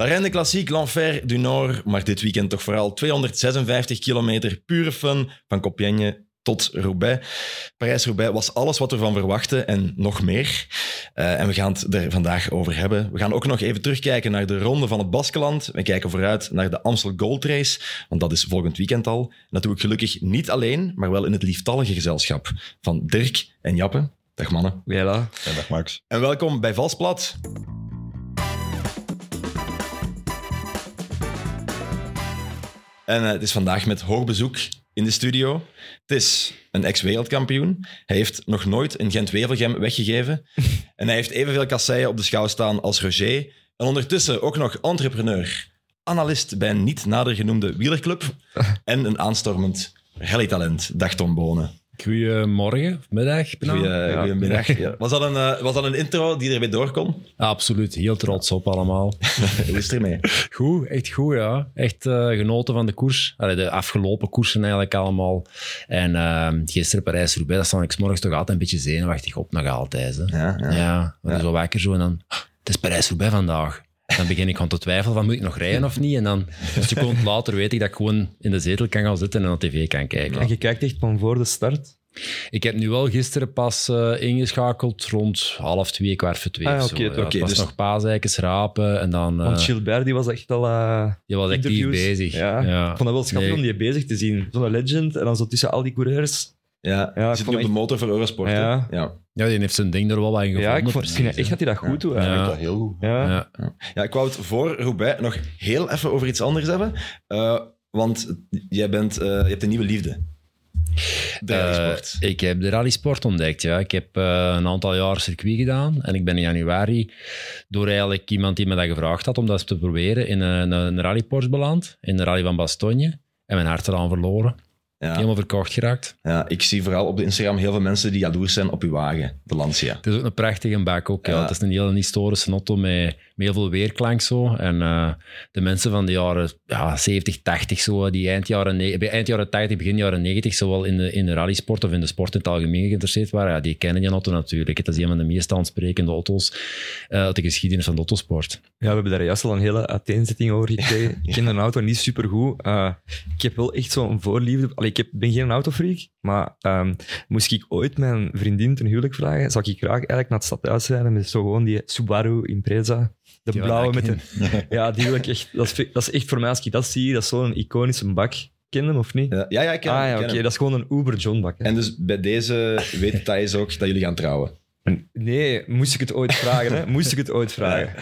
La Reine Klassiek, l'Enfer du Nord, maar dit weekend toch vooral 256 kilometer pure fun van Compiègne tot Roubaix. Parijs-Roubaix was alles wat we van verwachten en nog meer. Uh, en we gaan het er vandaag over hebben. We gaan ook nog even terugkijken naar de ronde van het Baskeland. We kijken vooruit naar de Amstel Gold Race, want dat is volgend weekend al. Dat doe ik gelukkig niet alleen, maar wel in het lieftallige gezelschap van Dirk en Jappe. Dag mannen. Ja, ja dag Max. En welkom bij Valsplat. En uh, het is vandaag met hoog bezoek in de studio. Het is een ex-wereldkampioen. Hij heeft nog nooit een Gent-Wevelgem weggegeven. en hij heeft evenveel kasseien op de schouw staan als Roger. En ondertussen ook nog entrepreneur, analist bij een niet nader genoemde wielerclub en een aanstormend rallytalent. Dag Tom Bonen. Goedemorgen, middag. Goedemiddag. Ja. Was, dat een, uh, was dat een intro die erbij door kon? absoluut, heel trots op allemaal. Hoe is het ermee? Goed, echt goed, ja. Echt uh, genoten van de koers. Allee, de afgelopen koersen eigenlijk allemaal. En uh, gisteren Parijs-Roubaix, daar stond ik morgens toch altijd een beetje zenuwachtig op, nog altijd. Hè. Ja, ja. ja, ja. zo wakker zo en dan... Het is Parijs-Roubaix vandaag. Dan begin ik gewoon te twijfelen van moet ik nog rijden of niet. En dan een seconde later weet ik dat ik gewoon in de zetel kan gaan zitten en naar tv kan kijken. En je kijkt echt van voor de start? Ik heb nu wel gisteren pas uh, ingeschakeld rond half twee, kwart voor twee. Ah, oké, okay, ja, was dus... nog paaseikens rapen en dan... Uh... Want Gilbert die was echt al uh, Die was echt niet bezig. Ja. ja. Ik vond het wel schattig om die bezig te zien. Zo'n legend en dan zo tussen al die coureurs. Ja, ja zit op de motor voor Eurosport. Ja. ja. Ja, die heeft zijn ding er wel aan gevonden. Ja, ik vind echt dat hij dat goed doet. Ja, dat heel goed. Ja. Ja. ja, ik wou het voor Roubaix nog heel even over iets anders hebben. Uh, want jij bent, uh, je hebt een nieuwe liefde. De rallysport. Uh, ik heb de rallysport ontdekt, ja. Ik heb uh, een aantal jaar circuit gedaan en ik ben in januari door eigenlijk iemand die me dat gevraagd had om dat eens te proberen in een, een rallyport beland, in de rally van Bastogne en mijn hart eraan verloren. Ja. Helemaal verkocht geraakt. Ja, ik zie vooral op Instagram heel veel mensen die jaloers zijn op uw wagen, de Lancia. Het is ook een prachtige bak ook. Ja. Het is een hele historische auto met, met heel veel weerklank zo. En uh, de mensen van de jaren ja, 70, 80 zo, die eind jaren, eind jaren 80, begin jaren 90, zowel in de, in de rallysport of in de sport in het algemeen geïnteresseerd waren, ja, die kennen die auto natuurlijk. Het is een van de meest aansprekende auto's uh, uit de geschiedenis van de autosport. Ja, we hebben daar juist al een hele uiteenzetting over gekregen. ik ken een auto niet supergoed. Uh, ik heb wel echt zo'n voorliefde. Allee, ik heb, ben geen autofreak, maar um, moest ik ooit mijn vriendin ten huwelijk vragen, zou ik graag eigenlijk naar het stadhuis rijden met zo gewoon die Subaru Impreza. De blauwe met de... Ja, die wil ik echt... Dat is, dat is echt voor mij, als ik dat zie, dat is zo'n iconische bak. Ken hem of niet? Ja, ja, ik ken ah, ja, oké. Dat is gewoon een Uber John bak. En dus bij deze weet Thijs ook dat jullie gaan trouwen? Nee, moest ik het ooit vragen. Hè? Moest ik het ooit vragen.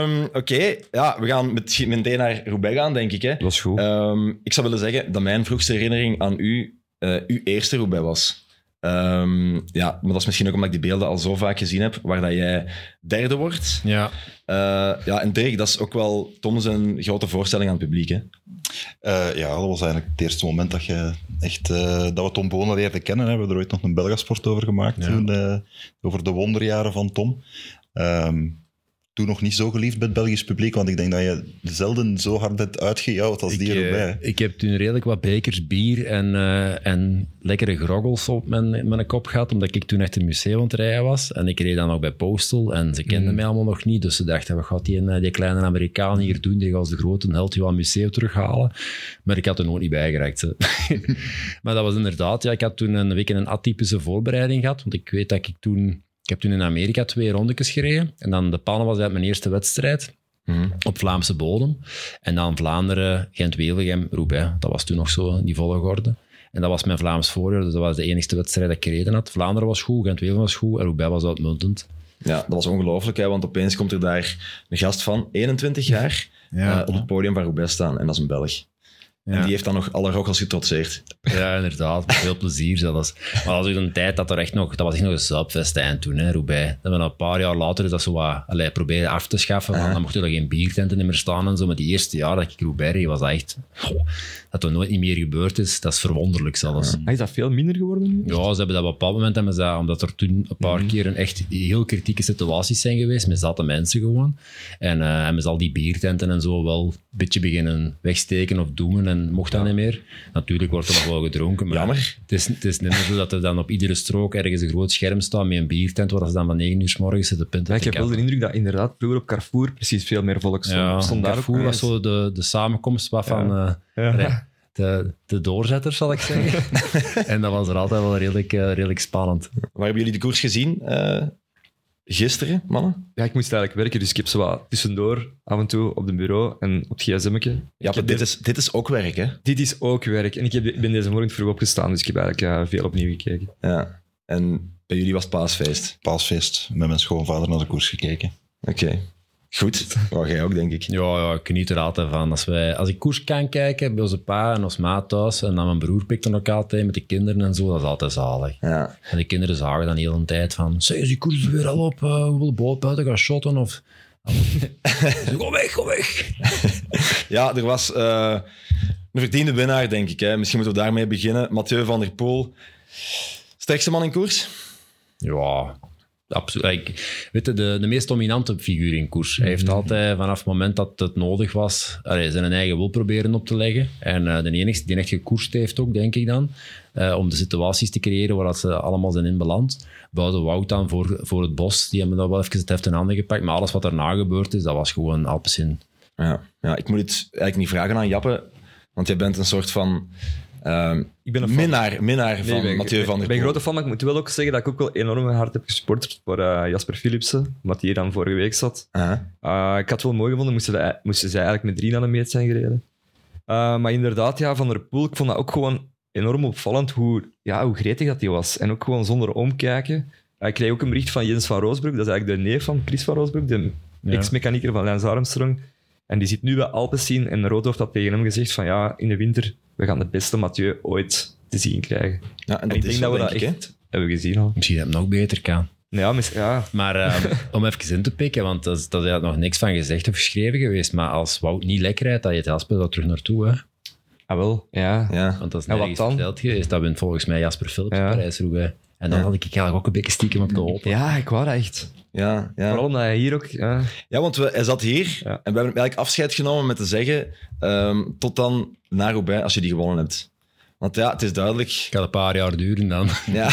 Um, Oké, ja, we gaan met, meteen naar Roubaix gaan, denk ik. Hè? Dat is goed. Um, ik zou willen zeggen dat mijn vroegste herinnering aan u uh, uw eerste Roubaix was. Um, ja, maar dat is misschien ook omdat ik die beelden al zo vaak gezien heb, waar dat jij derde wordt. Ja. Uh, ja, en Dirk, dat is ook wel Tom zijn grote voorstelling aan het publiek. Hè? Uh, ja, dat was eigenlijk het eerste moment dat, je echt, uh, dat we Tom Bonen leerden kennen. We hebben er ooit nog een Belgasport over gemaakt, ja. toen, over de wonderjaren van Tom. Um, toen nog niet zo geliefd bij het Belgisch publiek, want ik denk dat je zelden zo hard hebt uitgejouwd als die erbij. ik heb toen redelijk wat bekers bier en, uh, en lekkere groggels op mijn, mijn kop gehad, omdat ik toen echt een museum aan het rijden was. En ik reed dan ook bij Postal en ze kenden mm. mij allemaal nog niet, dus ze dachten, wat gaat die, die kleine Amerikaan hier doen? Die gaat als de grote held je aan museum terughalen. Maar ik had er nooit niet bijgereikt. maar dat was inderdaad, ja, ik had toen een week een atypische voorbereiding gehad, want ik weet dat ik toen heb toen in Amerika twee rondetjes gereden. En dan de Pannen was uit mijn eerste wedstrijd. Mhm. Op Vlaamse bodem. En dan Vlaanderen, Gent-Wevelgem, Roubaix. Dat was toen nog zo, die volgorde. En dat was mijn Vlaams voorjaar, dus dat was de enige wedstrijd dat ik gereden had. Vlaanderen was goed, Gent-Wevelgem was goed en Roubaix was uitmuntend. Ja, dat was ongelooflijk, hè, want opeens komt er daar een gast van 21 jaar ja. uh, op het podium van Roubaix staan. En dat is een Belg. En die heeft dan nog alle roggels getrotseerd. Ja, inderdaad. Met veel plezier zelfs. Maar dat was een tijd dat er echt nog... Dat was echt nog een zuipfestijn toen, hè, Roubaix. Dat we een paar jaar later dat zo wat... Allee, proberen af te schaffen. Uh -huh. Dan mochten er geen biertenten meer staan en zo. Maar die eerste jaar dat ik Roubaix was dat echt... dat er nooit niet meer gebeurd is, dat is verwonderlijk zelfs. Is dat veel minder geworden? Ja, ze hebben dat op een bepaald moment hebben ze, omdat er toen een paar mm. keer een echt heel kritieke situaties zijn geweest, met zatte mensen gewoon. En uh, hebben ze al die biertenten en zo wel een beetje beginnen wegsteken of doen. Men mocht dat niet meer. Natuurlijk wordt er nog wel gedronken, maar Jammer. Het, is, het is niet meer zo dat er dan op iedere strook ergens een groot scherm staat met een biertent, waar ze dan van 9 uur s morgens zitten punten Ja, ik heb wel de indruk dat inderdaad vroeger op Carrefour precies veel meer volk stond. Ja, stond daar ook Carrefour was zo de, de samenkomst wat van eh, Ja. de, de doorzetter, zal ik zeggen. en dat was er altijd wel redelijk, eh, redelijk spannend. Waar hebben jullie de koers gezien eh, gisteren, mannen? Ja, ik moest eigenlijk werken, dus ik heb zo wat tussendoor af en toe op het bureau en op het gsm'tje. Ja, maar dit de- is, dit is ook werk, hè? dit is ook werk. En ik, heb, ben deze morgen vroeg opgestaan, dus ik heb eigenlijk eh, veel opnieuw gekeken. Ja. En bij jullie was het paasfeest. Paasfeest, met mijn schoonvader naar de koers gekeken. Oké. Goed. Wou jij ook, denk ik. Ja, ja, ik geniet er altijd van. Als, wij, als ik koers kan kijken bij onze pa en ons maat thuis, en dan mijn broer pikt dan ook altijd met de kinderen en zo, dat is altijd zalig. Ja. En de kinderen zagen dan heel een tijd van, zeg, die koers er weer al op? Uh, we willen boot buiten gaan shotten? Of... Ga weg, ga weg. Ja, er was eh, een verdiende winnaar, denk ik. Hè. Misschien moeten we daarmee beginnen. Mathieu van der Poel. Sterkste man in koers? Ja, absoluut. Weet je, de, de meest dominante figuur in koers. Hij heeft altijd vanaf het moment dat het nodig was, allee, zijn eigen wil proberen op te leggen. En eh, de enige die echt gekoerst heeft ook, denk ik dan, eh, om de situaties te creëren waar dat ze allemaal zijn in beland. Buiten Wout dan voor, voor het bos, die hebben dat wel even het heft in handen gepakt. Maar alles wat daarna gebeurd is, dat was gewoon Alpecin. Ja. ja, ik moet het eigenlijk niet vragen aan Jappe, want jij bent een soort van ehm, Ik ben een minnaar, minnaar Nee, van ben- Mathieu van der Ik ben Poel. een grote fan, maar ik moet wel ook zeggen dat ik ook wel enorm hard heb gesport voor eh, Jasper Philipsen, hij hier dan vorige week zat. Aha. Uh, ik had het wel mooi gevonden, moesten, moesten zij eigenlijk met drie naar de meet zijn gereden. Uh, maar inderdaad, ja, Van der Poel, ik vond dat ook gewoon enorm opvallend hoe, ja, hoe gretig dat hij was. En ook gewoon zonder omkijken. Ik kreeg ook een bericht van Jens van Roosbroek, dat is eigenlijk de neef van Chris van Roosbroek, de Ja. ex-mechanieker van Lance Armstrong. En die zit nu bij Alpecin en Roodhoff had tegen hem gezegd van ja, in de winter, we gaan de beste Mathieu ooit te zien krijgen. Ja, en En dat ik denk dat we dat echt hebben gezien al. Misschien dat het nog beter kan. Ja, mis- ja, Maar eh, om even in te pikken, want dat is, dat is nog niks van gezegd of geschreven geweest. Maar als Wout niet lekker rijdt, dat je het Jasper daar terug naartoe. Hè? ah, wel, ja. Ja. Want dat is nergens verteld geweest. Dat wint volgens mij Jasper Philips Ja. Parijs-Roubaix. En dan Ja. had ik eigenlijk ook een beetje stiekem op geholpen. Ja, ik wou dat echt. Ja, ja. Vooral omdat hij hier ook... Ja. ja, want we, hij zat hier Ja. en we hebben eigenlijk afscheid genomen met te zeggen ehm, tot dan naar Roubaix als je die gewonnen hebt. Want ja, het is duidelijk. Het gaat een paar jaar duren dan. Ja,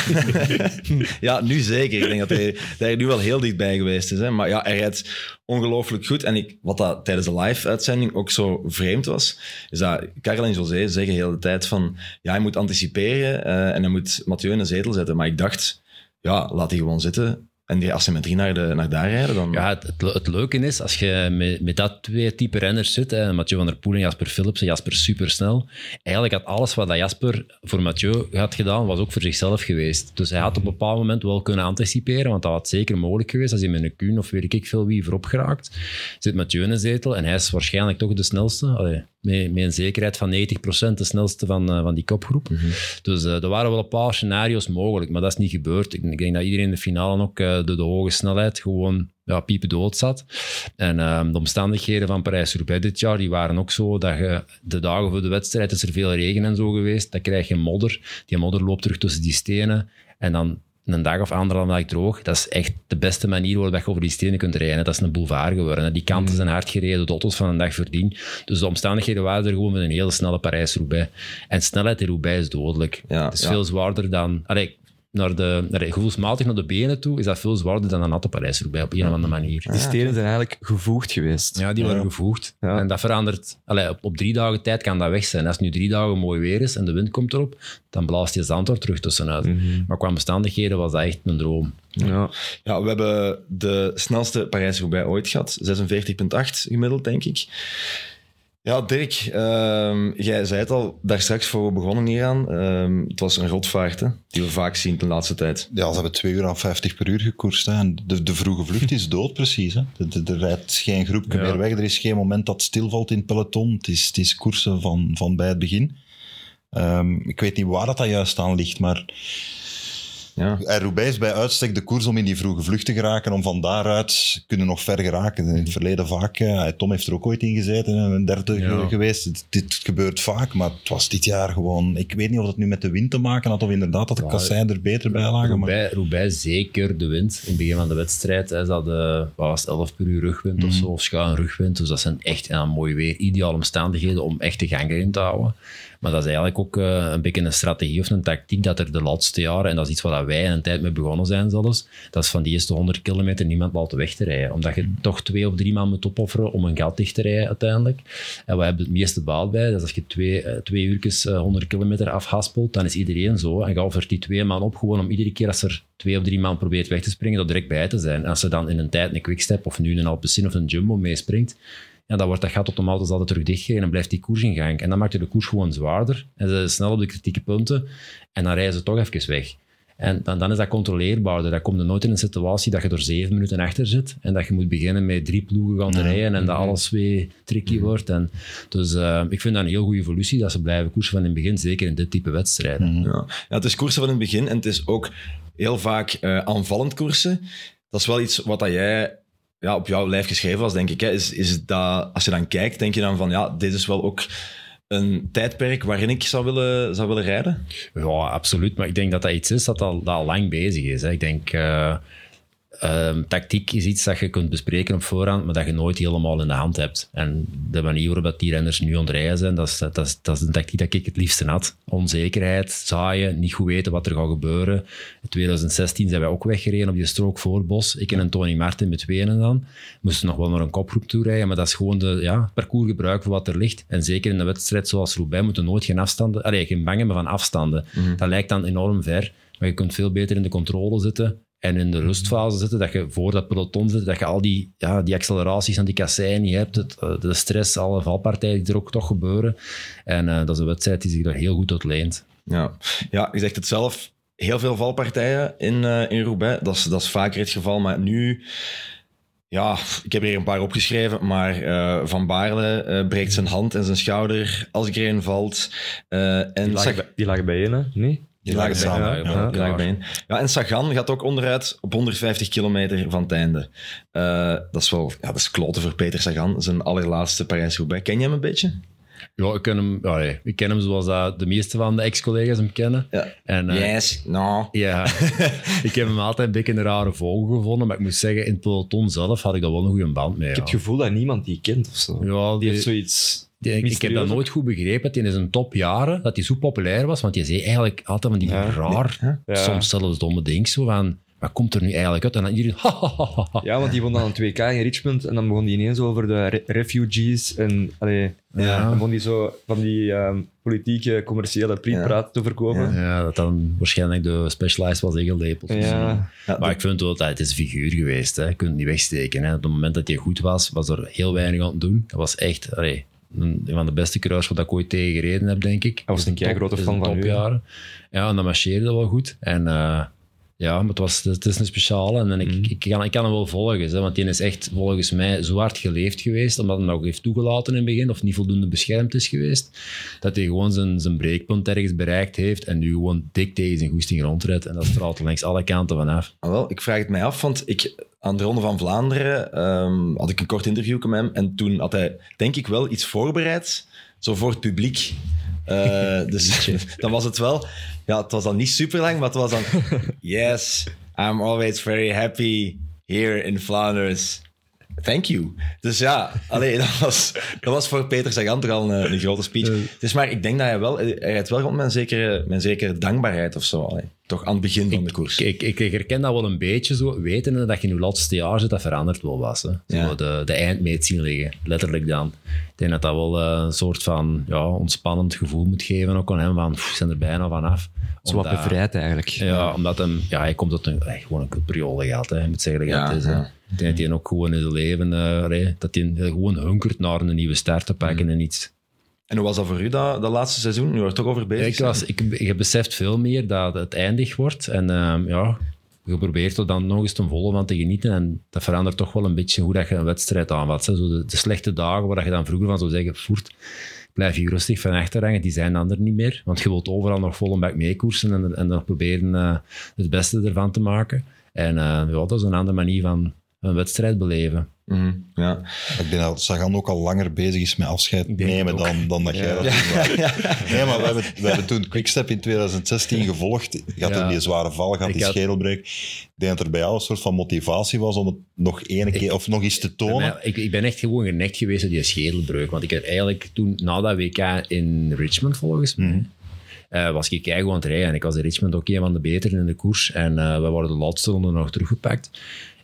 ja nu zeker. Ik denk dat hij, dat hij er nu wel heel dichtbij geweest is. Hè. Maar ja, hij rijdt ongelooflijk goed. En ik, wat dat tijdens de live-uitzending ook zo vreemd was, is dat Karel en José zeggen de hele tijd van ja, hij moet anticiperen eh, en hij moet Mathieu in een zetel zetten. Maar ik dacht, ja, laat hij gewoon zitten. En die, als ze met naar, de, naar daar rijden, dan... Ja, het, het, leuke is, als je met, met dat twee type renners zit, hè, Mathieu van der Poel en Jasper Philipsen, Jasper supersnel, eigenlijk had alles wat dat Jasper voor Mathieu had gedaan, was ook voor zichzelf geweest. Dus hij had op een bepaald moment wel kunnen anticiperen, want dat had zeker mogelijk geweest, als hij met een Kuhn of weet ik veel wie voorop geraakt, zit Mathieu in een zetel en hij is waarschijnlijk toch de snelste, Allee, met, met een zekerheid van 90% de snelste van, eh, van die kopgroep. Dus eh, er waren wel een paar scenario's mogelijk, maar dat is niet gebeurd. Ik, ik denk dat iedereen in de finale ook eh, door de hoge snelheid gewoon ja, piepen dood zat. En ehm, de omstandigheden van Parijs-Roubaix dit jaar, die waren ook zo dat je de dagen voor de wedstrijd is er veel regen en zo geweest. Dan krijg je modder. Die modder loopt terug tussen die stenen. En dan een dag of anderhalf dag droog. Dat is echt de beste manier waarop je over die stenen kunt rijden. Dat is een boulevard geworden. Die kanten zijn hard gereden, de auto's van een dag verdiend. Dus de omstandigheden waren er gewoon met een hele snelle Parijs-Roubaix. En snelheid in Roubaix is dodelijk. Ja, het is ja. veel zwaarder dan... Allee, naar de, naar de, gevoelsmatig naar de benen toe is dat veel zwaarder dan een natte Parijs-Roubaix op een of andere manier. Die stenen zijn eigenlijk gevoegd geweest. Ja, die worden gevoegd. Ja. En dat verandert. Allee, op, op drie dagen tijd kan dat weg zijn. Als het nu drie dagen mooi weer is en de wind komt erop, dan blaast je zand er terug tussenuit. Maar qua omstandigheden was dat echt een droom. Ja. Ja, we hebben de snelste Parijs-Roubaix ooit gehad. 46,8 gemiddeld, denk ik. Ja, Dirk, ehm, jij zei het al daar straks voor we begonnen hieraan. Ehm het was een rotvaart, hè, die we vaak zien de laatste tijd. Ja, ze hebben 2 uur aan 50 per uur gekoerst. Hè. En de, de vroege vlucht is dood, precies. Hè. Er, rijdt geen groepje Ja. meer weg. Er is geen moment dat stilvalt in het peloton. Het is, het is koersen van, van bij het begin. Ehm, ik weet niet waar dat, dat juist aan ligt, maar Ja. En Roubaix is bij uitstek de koers om in die vroege vlucht te geraken, om van daaruit kunnen nog ver geraken. In het verleden vaak, eh, Tom heeft er ook ooit in gezeten, een derde Ja. geweest. Dit gebeurt vaak, maar het was dit jaar gewoon... Ik weet niet of het nu met de wind te maken had, of inderdaad dat de kasseien er beter bij lagen. Maar Roubaix, Roubaix zeker de wind. In het begin van de wedstrijd hè, ze hadden, was het, 11 per uur rugwind of zo, of schuin rugwind. Dus dat zijn echt ja, mooi weer, ideale omstandigheden om echt de gang erin te houden. Maar dat is eigenlijk ook eh, een beetje een strategie of een tactiek dat er de laatste jaren, en dat is iets waar wij in een tijd mee begonnen zijn zelfs, dat is van die eerste 100 kilometer niemand laten weg te rijden. Omdat je toch twee of drie man moet opofferen om een gat dicht te rijden uiteindelijk. En we hebben het meeste baat bij. Dus als je twee, eh, twee uurtjes eh, 100 kilometer afhaspelt, dan is iedereen zo. En je offert die twee man op gewoon om iedere keer als er twee of drie man probeert weg te springen, dat direct bij te zijn. En als er dan in een tijd een quickstep of nu een Alpecin of een Jumbo meespringt, ja, dan wordt dat gat automatisch altijd terug dichtgereden en blijft die koers in gang. En dan maakt je de koers gewoon zwaarder en ze zijn snel op de kritieke punten en dan rijden ze toch even weg. En dan, dan is dat controleerbaarder. Dan kom je nooit in een situatie dat je er zeven minuten achter zit en dat je moet beginnen met drie ploegen gaan te rijden en dat alles weer tricky wordt. En, dus eh, ik vind dat een heel goede evolutie dat ze blijven koersen van in het begin, zeker in dit type wedstrijden. Ja. ja, het is koersen van in het begin en het is ook heel vaak eh, aanvallend koersen. Dat is wel iets wat dat jij ja, op jouw lijf geschreven was, denk ik. Hè. Is, is dat, als je dan kijkt, denk je dan van ja, dit is wel ook een tijdperk waarin ik zou willen, zou willen rijden? Ja, absoluut. Maar ik denk dat dat iets is dat al, lang bezig is. Hè. Ik denk, eh, ehm, tactiek is iets dat je kunt bespreken op voorhand, maar dat je nooit helemaal in de hand hebt. En de manier waarop die renners nu aan het rijden zijn, dat is, dat, is, dat is een tactiek dat ik het liefste had. Onzekerheid, zaaien, niet goed weten wat er gaat gebeuren. In 2016 zijn wij ook weggereden op die strook voor Bos. Ik en Tony Martin met tweeën dan. Moesten nog wel naar een kopgroep toe rijden, maar dat is gewoon de ja, parcours gebruiken voor wat er ligt. En zeker in een wedstrijd zoals Roubaix moeten nooit geen afstanden, allee, geen bang hebben van afstanden. Dat lijkt dan enorm ver, maar je kunt veel beter in de controle zitten en in de rustfase zitten, dat je voor dat peloton zit, dat je al die, ja, die acceleraties aan die kasseien niet hebt, het, eh, de stress, alle valpartijen die er ook toch gebeuren. En eh, dat is een wedstrijd die zich daar heel goed uit leent. Ja. ja, je zegt het zelf. Heel veel valpartijen in, eh, in Roubaix. Dat is, dat is vaker het geval. Maar nu... Ja, ik heb er hier een paar opgeschreven, maar eh, Van Baarle eh, breekt zijn hand en zijn schouder als Green valt. Eh, en Die lagen, bij, die lagen bijeen, hè? Nee? Die lagen samen. Ja, ja. bijeen. ja, en Sagan gaat ook onderuit op 150 kilometer van het einde. Eh, dat is wel ja, dat is kloten voor Peter Sagan, zijn allerlaatste Parijs-Roubaix. Ken je hem een beetje? Ja, ik ken hem, ja, nee, ik ken hem zoals dat de meeste van de ex-collega's hem kennen. Ja. En, eh, yes, no. Ja, ik heb hem altijd een beetje een rare vogel gevonden, maar ik moet zeggen, in het peloton zelf had ik daar wel een goede band mee. Ik heb het gevoel dat niemand die kent of zo. ja, Die die- heeft zoiets... die- ik heb dat nooit goed begrepen. Die in zijn topjaren, dat hij zo populair was, want je zei eigenlijk altijd van die Ja. raar, Ja. soms zelfs domme ding, zo van, wat komt er nu eigenlijk uit? En dan iedereen, ha, ha, ha, ha. Ja, want die won dan een 2K in Richmond en dan begon die ineens over de re- refugees en allee, Ja. dan begon die zo van die ehm, politieke, commerciële prietpraat te verkopen. Ja, dat dan waarschijnlijk de specialized was ingelepeld. Ja. Ja, Maar ik vind wel dat het is een figuur geweest. Hè. Je kunt het niet wegsteken. Hè. Op het moment dat hij goed was, was er heel weinig aan het doen. Dat was echt allee, een, een van de beste coureurs wat ik ooit tegen gereden heb, denk ik. Hij was een keigrote is fan een van topjaren. Ja, en dat marcheerde wel goed. En eh, ja, maar het, was, het is een speciale. En ik, Mhm. ik, kan, ik kan hem wel volgen. Hè, want die is echt volgens mij zo hard geleefd geweest, omdat hij hem ook heeft toegelaten in het begin, of niet voldoende beschermd is geweest, dat hij gewoon zijn, zijn breekpunt ergens bereikt heeft en nu gewoon dik tegen zijn goesting rondrijdt. En dat straalt er langs alle kanten vanaf. Ah, wel, ik vraag het mij af, want ik, aan de Ronde van Vlaanderen ehm, had ik een kort interview met hem en toen had hij, denk ik, wel iets voorbereid, zo voor het publiek. Eh, dus dan was het wel, ja, het was dan niet super lang, maar het was dan, yes, I'm always very happy here in Flanders. Thank you. Dus ja, allee, dat, was, dat was voor Peter Sagan toch al een, een grote speech. Dus maar ik denk dat hij wel, hij rijdt wel rond een zekere, een zekere dankbaarheid of zo. allee. Toch aan het begin van de koers. Ik, ik, ik herken dat wel een beetje zo, wetende dat je in je laatste jaar zit, dat veranderd wel was. Hè. Zo Ja. de, de eindmeet zien liggen, letterlijk dan. Ik denk dat dat wel eh, een soort van ja, ontspannend gevoel moet geven ook aan hem, van we zijn er bijna vanaf. Zo wat bevrijd eigenlijk. Ja, omdat hem, ja, hij komt uit een, heeft gewoon een periode gehad. Hè. Je moet zeggen dat Ja, het is. hè. Ik denk dat hij ook gewoon in zijn leven, allee, dat hij gewoon hunkert naar een nieuwe start te pakken Mm. en iets. En hoe was dat voor u, dat, dat laatste seizoen? Nu er toch over bezig Ik, was, ik, je beseft veel meer dat het eindig wordt. En ehm, ja, je probeert er dan nog eens ten volle van te genieten. En dat verandert toch wel een beetje hoe dat je een wedstrijd aanvat. Zo de, de slechte dagen waar je dan vroeger van zou zeggen, voert, blijf je rustig van achter hangen. Die zijn dan er niet meer. Want je wilt overal nog vol een bak meekoersen en, en dan proberen eh, het beste ervan te maken. En eh, ja, dat is een andere manier van een wedstrijd beleven. Mhm, ja. Ik denk dat Sagan ook al langer bezig is met afscheid nemen dan, dan dat jij dat was. Nee, maar we hebben, we hebben toen Quickstep in 2016 gevolgd. Je had Ja. die zware val gehad, Ik die had- schedelbreuk. Ik denk dat er bij jou een soort van motivatie was om het nog één keer of nog eens te tonen. mij- ik, ik ben echt gewoon genekt geweest door die schedelbreuk. Want ik had eigenlijk toen, na dat WK in Richmond volgens mij, eh, was ik keigoed aan het rijden. En ik was in Richmond ook een van de beteren in de koers. En eh, we worden de laatste ronde nog teruggepakt.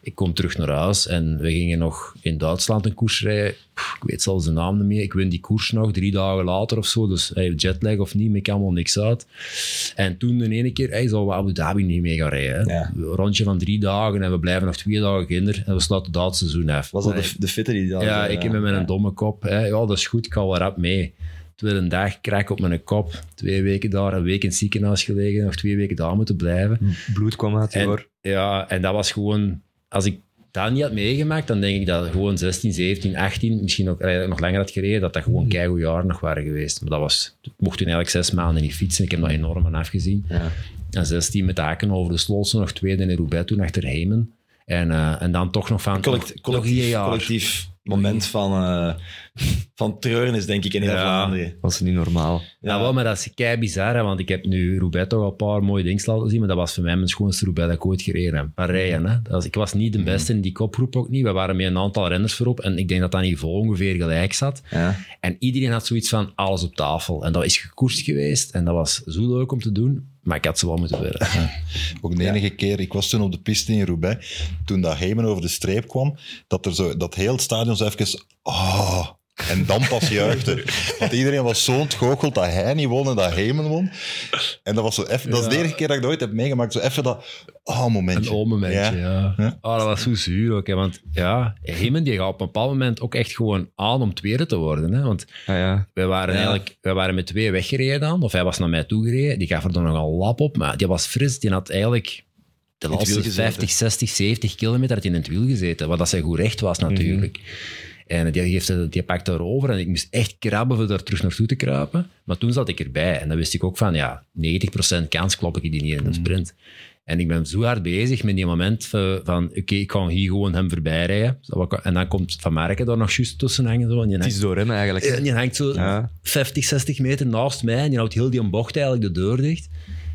Ik kom terug naar huis en we gingen nog in Duitsland een koers rijden. Pff, ik weet zelfs de naam niet meer. Ik win die koers nog drie dagen later of zo. Dus hey, jetlag of niet, maakt allemaal niks uit. En toen de ene keer, hij zou we Abu Dhabi niet mee gaan rijden. Ja. Een rondje van drie dagen en we blijven nog twee dagen kinder. En we sluiten het Duitse seizoen af. Was dat de, de fitte die dat... Ja, ik met mijn ja. domme kop. Ja, dat is goed, ik ga wel rap mee. Tweede dag, krak op mijn kop. Twee weken daar, een week in het ziekenhuis gelegen. Nog twee weken daar moeten blijven. Bloed kwam uit je En, oor. ja, en dat was gewoon... Als ik dat niet had meegemaakt, dan denk ik dat gewoon 16, 17, 18, misschien ook, eh, nog langer had gereden, dat dat gewoon keigoed jaar nog waren geweest. Maar dat was... Ik mocht toen eigenlijk zes maanden niet fietsen. Ik heb dat enorm aan afgezien. Ja. En 16 met haken over de Slootse, nog tweede in Roubaix toen achter Hemen. En, eh, en dan toch nog van... Collect- nog- nog collectief, een collectief moment van, eh, van treuren is denk ik in heel Ja. Vlaanderen. Dat was niet normaal. Ja, wel, maar dat is kei bizar, hè, want ik heb nu Roubaix toch al een paar mooie dingen laten zien, maar dat was voor mij mijn schoonste Roubaix dat ik ooit gereden heb. Rijden, hè. Dat was, ik was niet de beste in die kopgroep ook niet. We waren met een aantal renners voorop en ik denk dat dat niveau ongeveer gelijk zat. Ja. En iedereen had zoiets van alles op tafel. En dat is gekoerst geweest en dat was zo leuk om te doen, maar ik had ze wel moeten willen. Ook de enige keer, ik was toen op de piste in Roubaix, toen dat Heyman over de streep kwam, dat, er zo, dat heel het stadion zo even... Oh, en dan pas juichte. Want iedereen was zo ontgoocheld dat hij niet won en dat Heyman won. En dat was zo even... Dat is de enige keer dat ik dat ooit heb meegemaakt. Zo even dat... Oh, momentje. Een oom-momentje, ja. Ja. Oh, dat was zo zuur ook, hè, want ja, Heeman die gaat op een bepaald moment ook echt gewoon aan om tweede te worden. Hè, want Ah, ja. Wij waren, Ja. eigenlijk, wij waren met twee weggereden dan, of hij was naar mij toe gereden. Die gaf er dan nogal lap op, maar die was fris. Die had eigenlijk de laatste wiel gezeten. 50, 60, 70 kilometer had hij in het wiel gezeten. Wat dat zijn goed recht was natuurlijk. En die, geeft, het- die pakt daarover en ik moest echt krabben voor daar terug naartoe te kruipen. Maar toen zat ik erbij en dan wist ik ook van, ja, 90% kans klop ik die niet in een sprint. En ik ben zo hard bezig met die moment van, oké, ik ga hier gewoon hem voorbij rijden. En dan komt Van Marken daar nog juist tussen hangen. Zo, en die Het is door hem eigenlijk. en die hangt zo Ja. 50, 60 meter naast mij en die houdt heel die bocht eigenlijk de deur dicht.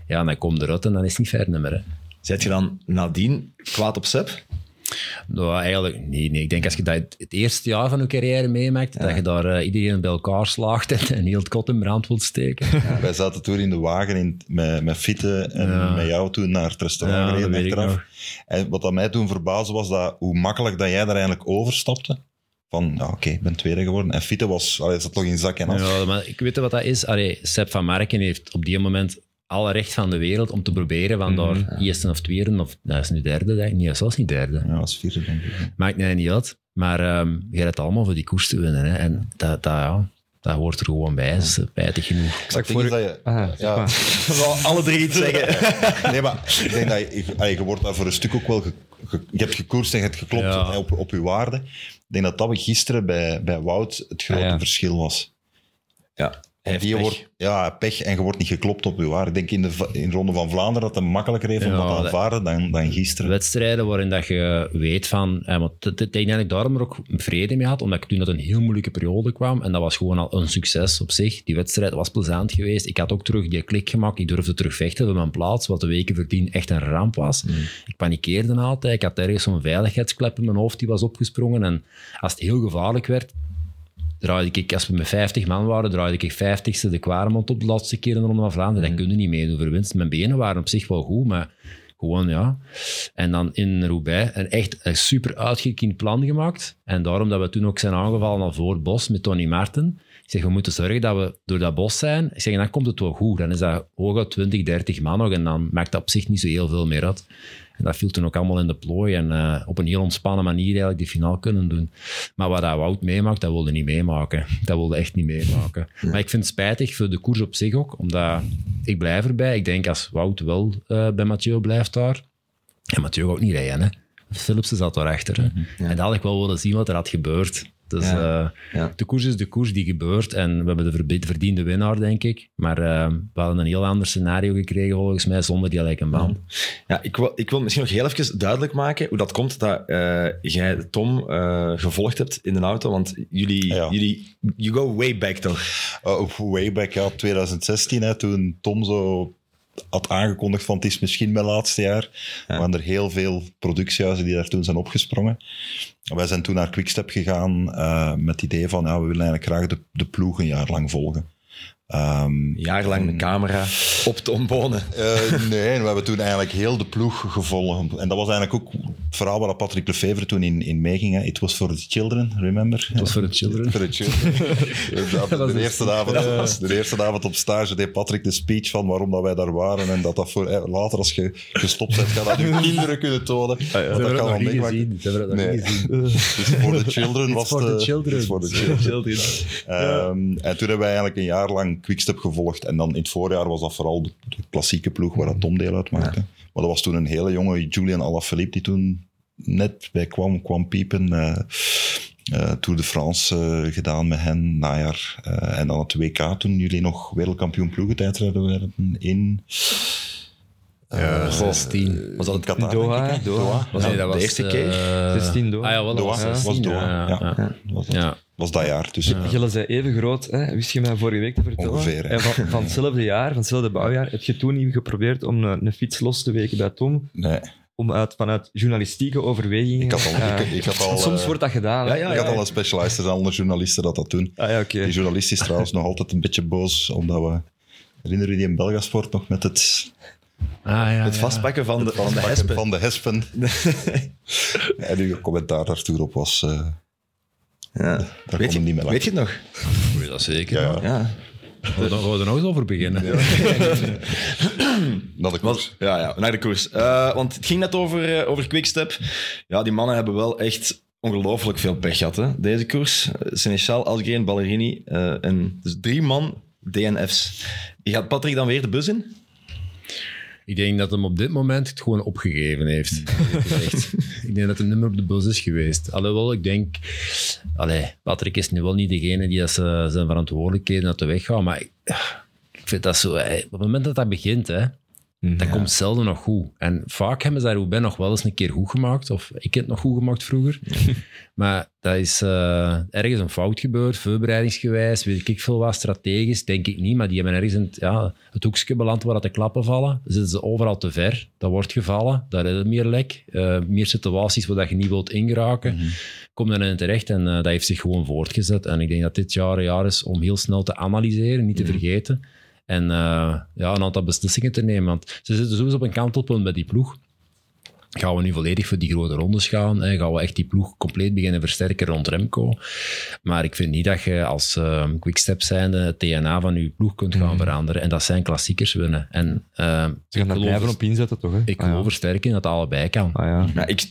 Ja, en dan komt eruit en dan is het niet verder meer. Hè. Zet je dan nadien kwaad op Seb? Nou, eigenlijk nee, nee. Ik denk als je dat het eerste jaar van je carrière meemaakt, dat je daar eh, iedereen bij elkaar slaagt en, en heel het kot in brand wilt steken. Wij zaten toen in de wagen in, met, met Fitte en Ja. met jou toen naar het restaurant gereden achteraf. En wat dat mij toen verbaasde was dat, hoe makkelijk dat jij daar eigenlijk overstapte. Van, ja, oké, ik ben tweede geworden. En Fitte was, allee, zat nog in zak en af. Ja, maar ik weet wat dat is. Allee, Sepp van Marken heeft op die moment alle recht van de wereld om te proberen van daar eerste of tweede, of dat is nu derde, denk ik. Nee, zelfs niet derde. Ja, dat was vierde, denk ik. Maakt mij niet uit. Maar ehm je hebt het allemaal voor die koers te winnen. Hè. En dat, dat, ja, dat hoort er gewoon bij. Dat is spijtig genoeg. Ik zag is voor... dat je, Ah, ja, alle drie iets zeggen. nee, maar ik denk dat je, je wordt daar voor een stuk ook wel... ge- ge- je hebt gekoerst en je hebt geklopt Ja. hè, op, op je waarde. Ik denk dat dat gisteren bij, bij Wout het grote Ah, ja. verschil was. Ja, hij heeft Die pech. wordt, ja, pech en je wordt niet geklopt op je waarde. Ik denk in de, in de Ronde van Vlaanderen dat het makkelijker heeft om dat te dat- aanvaarden dan, dan gisteren. Wedstrijden waarin dat je weet van... Eh, want ik denk dat ik daarom er ook vrede mee had, omdat ik toen uit een heel moeilijke periode kwam. En dat was gewoon al een succes op zich. Die wedstrijd was plezant geweest. Ik had ook terug die klik gemaakt. Ik durfde terug vechten voor mijn plaats, wat de weken voordien echt een ramp was. Ik panikeerde altijd. Ik had ergens zo'n veiligheidsklep in mijn hoofd die was opgesprongen. En als het heel gevaarlijk werd, draaide ik, als we met 50 man waren, draaide ik 50ste de Kwaremond op de laatste keer in de Ronde van Vlaanderen. Dat kun je niet meedoen voor winst. Mijn benen waren op zich wel goed, maar gewoon ja. En dan in Roubaix een echt een super uitgekiend plan gemaakt. En daarom dat we toen ook zijn aangevallen al voor het bos met Tony Martin. Ik zeg, we moeten zorgen dat we door dat bos zijn. Ik zeg, dan komt het wel goed. Dan is dat hooguit 20, 30 man nog en dan maakt dat op zich niet zo heel veel meer uit. En dat viel toen ook allemaal in de plooi en eh, op een heel ontspannen manier eigenlijk die finale kunnen doen. Maar wat dat Wout meemaakt, dat wilde niet meemaken. Dat wilde echt niet meemaken. Maar ik vind het spijtig voor de koers op zich ook, omdat ik blijf erbij. Ik denk als Wout wel eh, bij Mathieu blijft daar, en Mathieu gaat ook niet rijden, hè. Philipsen zat daarachter. Hè. En dat had ik wel willen zien wat er had gebeurd. Dus Ja. eh, Ja. de koers is de koers die gebeurt. En we hebben de verdiende winnaar, denk ik. Maar eh, we hadden een heel ander scenario gekregen, volgens mij, zonder die gelijke band. Ja, ik wil, ik wil misschien nog heel even duidelijk maken hoe dat komt dat eh, jij Tom eh, gevolgd hebt in de auto. Want jullie, Ja. jullie you go way back toch? Uh, way back ja, 2016, hè, toen Tom zo had aangekondigd van het is misschien mijn laatste jaar. Er waren er heel veel productiehuizen die daar toen zijn opgesprongen. Wij zijn toen naar Quickstep gegaan eh, met het idee van ja, we willen eigenlijk graag de, de ploeg een jaar lang volgen. Ehm, Een jaar lang de camera op Tom Bonen. eh, nee, en we hebben toen eigenlijk heel de ploeg gevolgd. En dat was eigenlijk ook het verhaal waar Patrick Lefevre toen in, in meeging. hè. It was for the children, remember? Dat was voor de children. For the children. Dat- de, eerste avond, de eerste avond op stage deed Patrick de speech van waarom dat wij daar waren. En dat dat voor eh, later, als je gestopt bent, ga dat je kinderen kunnen tonen. Want Ze dat kan het wel meemaken. gezien. Ze hebben het nog Nee. niet gezien. Dus for the children was for the de- children. For the children. Ehm, en toen hebben wij eigenlijk een jaar lang Quickstep gevolgd. En dan in het voorjaar was dat vooral de, de klassieke ploeg waar dat Tom deel uitmaakte. Maar dat was toen een hele jonge Julian Alaphilippe die toen net bij kwam, kwam piepen. eh eh, Tour de France eh, gedaan met hen, najaar. Eh, en dan het WK toen jullie nog wereldkampioen ploegentijdrijden werden in... Ja, 16. Was dat het Qatar, Doha, hè? Doha. Was Nee, dat de eerste keer? 16 Doha. Ah ja, wel, dat Doha, was was 16. Doha, ja, ja. ja. Dat was, dat. Ja. jaar. Dus Gilles zei even groot, hè? wist je mij vorige week te vertellen? Ongeveer, hè. En van, van hetzelfde jaar, van hetzelfde bouwjaar, heb je toen niet geprobeerd om een, een fiets los te weken bij Tom? nee, Om uit, vanuit journalistieke overwegingen... ik had al, eh, ik, ik had al, soms eh, wordt dat gedaan. Ja, ja, ik had al een specialist, er zijn andere journalisten dat dat doen. Ah ja, oké. Die journalist is trouwens nog altijd een beetje boos, omdat we... Herinner je die in Belgasport nog met het, Ah, ja, Het ja. vastpakken van de, van de hespen. van de hespen? en uw commentaar daartoe op was... eh, Ja. daar Weet, je, niet meer weet je het nog? Weet dat zeker. Ja, ja. Ja. Gaan we er- gaan we er nog eens over beginnen? Dat ik Was, ja, ja, naar de koers. Eh, want het ging net over, eh, over Quickstep. Ja, die mannen hebben wel echt ongelooflijk veel pech gehad, hè, deze koers. Uh, Seneschal, Algren, Ballerini eh, en dus drie man DNF's. Gaat Patrick dan weer de bus in? Ik denk dat hem op dit moment het gewoon opgegeven heeft. ik denk dat hij niet meer op de bus is geweest. Alhoewel, ik denk... Allee, Patrick is nu wel niet degene die dat ze, zijn verantwoordelijkheden uit de weg gaat, maar ik, ik vind dat zo... Op het moment dat dat begint, hè, dat komt zelden nog goed. En vaak hebben ze daar Roubaix nog wel eens een keer goed gemaakt. Of ik heb het nog goed gemaakt vroeger. maar dat is eh, ergens een fout gebeurd, voorbereidingsgewijs, weet ik veel wat, strategisch, denk ik niet. Maar die hebben ergens het, ja, het hoekje beland waar dat de klappen vallen. Dan zitten ze overal te ver. Dat wordt gevallen, daar is het meer lek. eh, meer situaties waar dat je niet wilt ingeraken. Komt daarin terecht en eh, dat heeft zich gewoon voortgezet. En ik denk dat dit jaar een jaar is om heel snel te analyseren, niet te vergeten. En eh, ja, een aantal beslissingen te nemen. Want ze zitten sowieso op een kantelpunt bij die ploeg. Gaan we nu volledig voor die grote rondes gaan? Hè? Gaan we echt die ploeg compleet beginnen versterken rond Remco? Maar ik vind niet dat je als uh, quickstep zijnde het DNA van je ploeg kunt gaan veranderen. En dat zijn klassiekers winnen. En uh, Ze gaan daar blijven op inzetten, toch? Hè? ik Ah, ja. geloof er sterk in dat het allebei kan. Ah, ja. Ja, ik,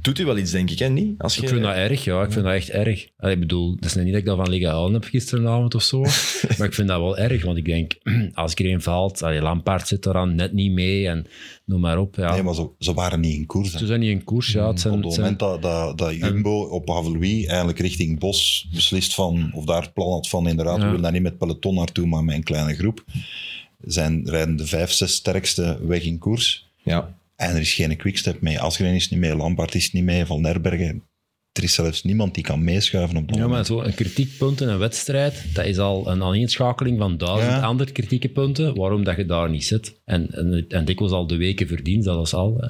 doet u wel iets, denk ik, hè? Niet? Als je, Ik vind dat erg, ja. Ik vind dat echt erg. Allee, ik bedoel, het is niet dat ik dat van liggen huilen heb gisteravond of zo. maar ik vind dat wel erg, want ik denk, als ik erin valt, allee, Lampaard zit eraan net niet mee en noem maar op. Ja. Nee, maar ze, ze waren niet in koers. hè. Ze zijn niet in koers, ja. Het zijn, Op het zijn- moment dat, dat, dat Jumbo op Haveloui eigenlijk richting Bos beslist van, of daar het plan had van inderdaad, Ja. we willen daar niet met peloton naartoe, maar met een kleine groep, zijn, rijden de vijf, zes sterkste weg in koers. Ja. En er is geen quickstep mee. Asgreen is niet mee, Lampard is niet mee, Van Nerbergen. Er is zelfs niemand die kan meeschuiven op dat Ja, maar zo een kritiekpunt in een wedstrijd, dat is al een aaneenschakeling van duizend Ja. andere kritieke punten, waarom dat je daar niet zit. En, en, en dikwijls al de weken verdiend, dat is al. hè.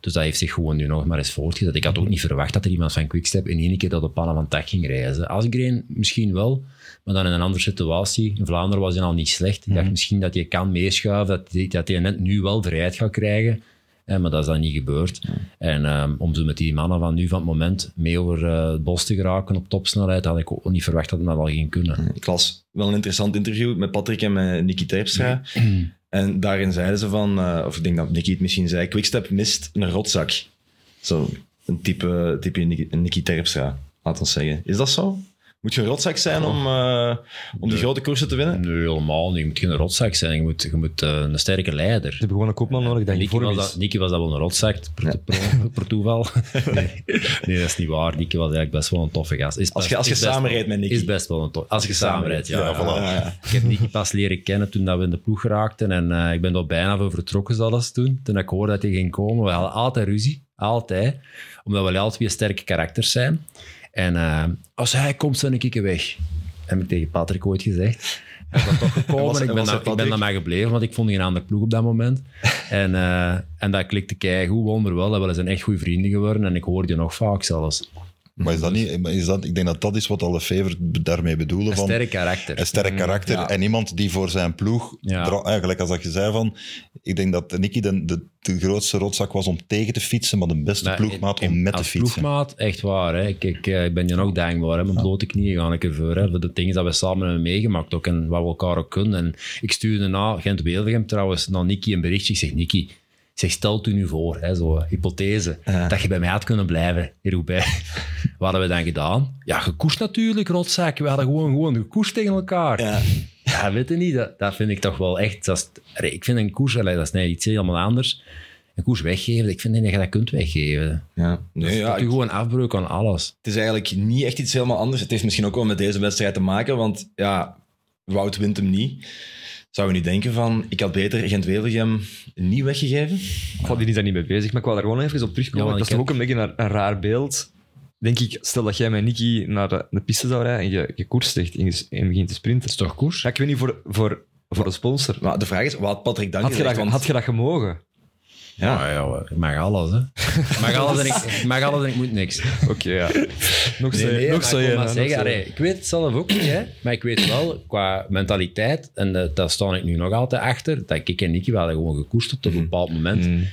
Dus dat heeft zich gewoon nu nog maar eens voortgezet. Ik had ook niet verwacht dat er iemand van Quickstep in één keer dat de pannen van tak ging reizen. Asgreen misschien wel, maar dan in een andere situatie. In Vlaanderen was hij al niet slecht. Ik dacht misschien dat je kan meeschuiven, dat hij, dat hij net nu wel vrijheid gaat krijgen. Maar dat is dan niet gebeurd. En ehm, om zo met die mannen van nu van het moment mee over eh, het bos te geraken op topsnelheid, had ik ook niet verwacht dat dat al ging kunnen. Ik las wel een interessant interview met Patrick en met Nicky Terpstra. En daarin zeiden ze van, eh, of ik denk dat Nicky het misschien zei, Quickstep mist een rotzak. Zo, een type, type Nicky, Nicky Terpstra, laten we zeggen. Is dat zo? Moet je een rotzak zijn om, eh, om die grote koersen te winnen? Nee, helemaal niet. Je moet geen rotzak zijn. Je moet, je moet eh, een sterke leider. Ze hebben gewoon een kopman nodig dat Nicky was, dat, Nicky was dat wel een rotzak, per, per, per toeval. Nee. nee, dat is niet waar. Nicky was eigenlijk best wel een toffe gast. Is Als je, als je samenrijdt met Nicky. Is best wel een tof. Als je samenrijdt, ja. Ja, ja. voilà. Ja, ja. Ik heb Nicky pas leren kennen toen dat we in de ploeg geraakten. En eh, ik ben er bijna voor vertrokken zelfs toen. Toen ik hoorde dat hij ging komen. We hadden altijd ruzie. Altijd. Omdat we alle twee sterke karakters zijn. En eh, als hij komt, zijn ik weg. Heb ik tegen Patrick ooit gezegd. Hij is dan toch gekomen. Was- ik ben, dan, hij ik ben dan gebleven, want ik vond geen andere ploeg op dat moment. En, eh, en dat klikte keigoed, wonderwel. En we zijn echt goede vrienden geworden. En ik hoorde je nog vaak zelfs. Maar is dat niet, maar is dat, ik denk dat dat is wat alle Fever daarmee bedoelen. Een van, sterk karakter. Een sterk karakter Ja. en iemand die voor zijn ploeg, Ja. eigenlijk als dat je zei van, ik denk dat Nicky de, de, de grootste rotzak was om tegen te fietsen, maar de beste Maar ploegmaat in- om met te fietsen. ploegmaat, echt waar. Hè. Ik, ik, eh, ik ben je nog dankbaar. Hè. Mijn blote knieën gaan ik ervoor. Hè. Voor de dingen dat we samen hebben meegemaakt ook, en wat we elkaar ook kunnen. En ik stuurde na Gent-Wevelgem trouwens naar Nicky een berichtje. Ik zeg, Nicky, zeg, stel u nu voor, hè, zo, hypothese, Ja. dat je bij mij had kunnen blijven in Roubaix. Wat hadden we dan gedaan? Ja, gekoest natuurlijk, rotzak. We hadden gewoon, gewoon gekoest tegen elkaar. Ja. Ja, weet je niet, dat, dat vind ik toch wel echt... Dat is, allee, ik vind een koers, dat is nee, iets helemaal anders. Een koers weggeven, ik vind niet dat je dat kunt weggeven. Ja. Nee, ja, dat gewoon afbreuk aan alles. het is eigenlijk niet echt iets helemaal anders. Het heeft misschien ook wel met deze wedstrijd te maken, want ja, Wout wint hem niet. Zou je nu denken van, ik had beter Gent-Wevelgem niet weggegeven? Goh, die is daar niet mee bezig, maar ik wil daar gewoon even op terugkomen. Ja, dat is ook een beetje een, een raar beeld. Denk ik, stel dat jij met Nicky naar de, de piste zou rijden en je, je koers zegt en je, en begint te sprinten. Dat is toch koers? Ja, ik weet niet, voor, voor, voor de sponsor. Maar de vraag is, wat had Patrick dan Had je, dat, Want- had je dat gemogen? Ja, ja, ik mag alles, hè. Ik mag alles en ik, mag alles en ik moet niks. Oké, ja. Nog zo, Nee, nee, nog zo ik je, maar nog zeggen, zo. allee, ik weet het zelf ook niet, hè, maar ik weet wel, qua mentaliteit, en uh, daar sta ik nu nog altijd achter, dat ik en Nicky we hadden gewoon gekoest op een bepaald moment. Mm.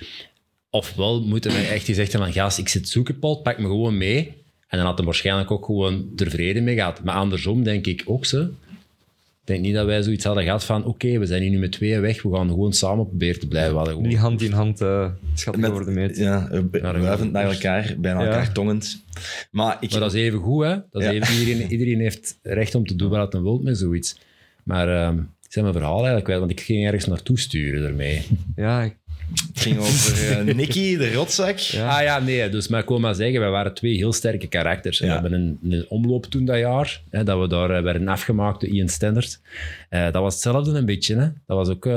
Ofwel moeten we echt gezegd hebben van, gast, ik zit zoeken, Paul, pak me gewoon mee. En dan had hij waarschijnlijk ook gewoon er vrede mee gehad. Maar andersom denk ik ook zo. Ik denk niet dat wij zoiets hadden gehad van, oké, we zijn hier nu met tweeën weg, we gaan gewoon samen proberen te blijven. Hadden gewoon... Die hand in hand uh, schat met, over de meet. Ja, wuivend naar elkaar, bijna Ja. elkaar tongend. Maar, ik, Maar dat is even goed, hè. Dat is Ja. even, iedereen, iedereen heeft recht om te doen wat hij wil met zoiets. Maar ehm, ik zijn mijn verhaal eigenlijk kwijt, want ik ging ergens naartoe sturen ermee. Ja, ik- het ging over eh, Nicky, de rotzak. Ja. Ah ja, nee, dus maar ik wil maar zeggen, wij waren twee heel sterke karakters. En Ja. We hebben een, een omloop toen dat jaar, hè, dat we daar eh, werden afgemaakt door Ian Standard. Eh, dat was hetzelfde een beetje. Hè. Dat was ook,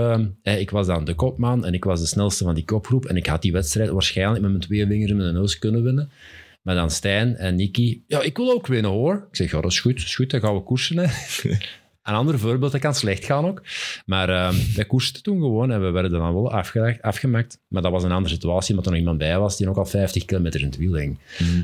ik was dan de kopman en ik was de snelste van die kopgroep. En ik had die wedstrijd waarschijnlijk met mijn twee vingers in mijn neus kunnen winnen. Maar dan Stijn en Nicky, ja, ik wil ook winnen hoor. Ik zeg, ja, dat is goed, dat is goed, dan gaan we koersen. Hè. Een ander voorbeeld, dat kan slecht gaan ook. Maar uh, wij koersten toen gewoon en we werden dan wel afgemaakt. Maar dat was een andere situatie, omdat er nog iemand bij was die ook al 50 kilometer in het wiel hing.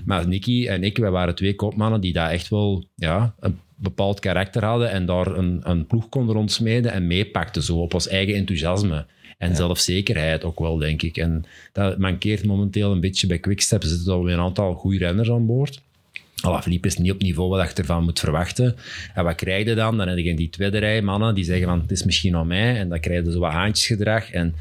Maar Nicky en ik, wij waren twee kopmannen die daar echt wel ja, een bepaald karakter hadden en daar een, een ploeg konden rondsmeden en meepakten zo op ons eigen enthousiasme. En zelfzekerheid ook wel, denk ik. En dat mankeert momenteel een beetje bij Quickstep. Er zitten alweer een aantal goede renners aan boord. Alaphilippe is niet op niveau wat je ervan moet verwachten. En wat krijg je dan? Dan heb je die tweede rij mannen die zeggen van het is misschien aan mij. En dan krijg je zo wat haantjesgedrag. En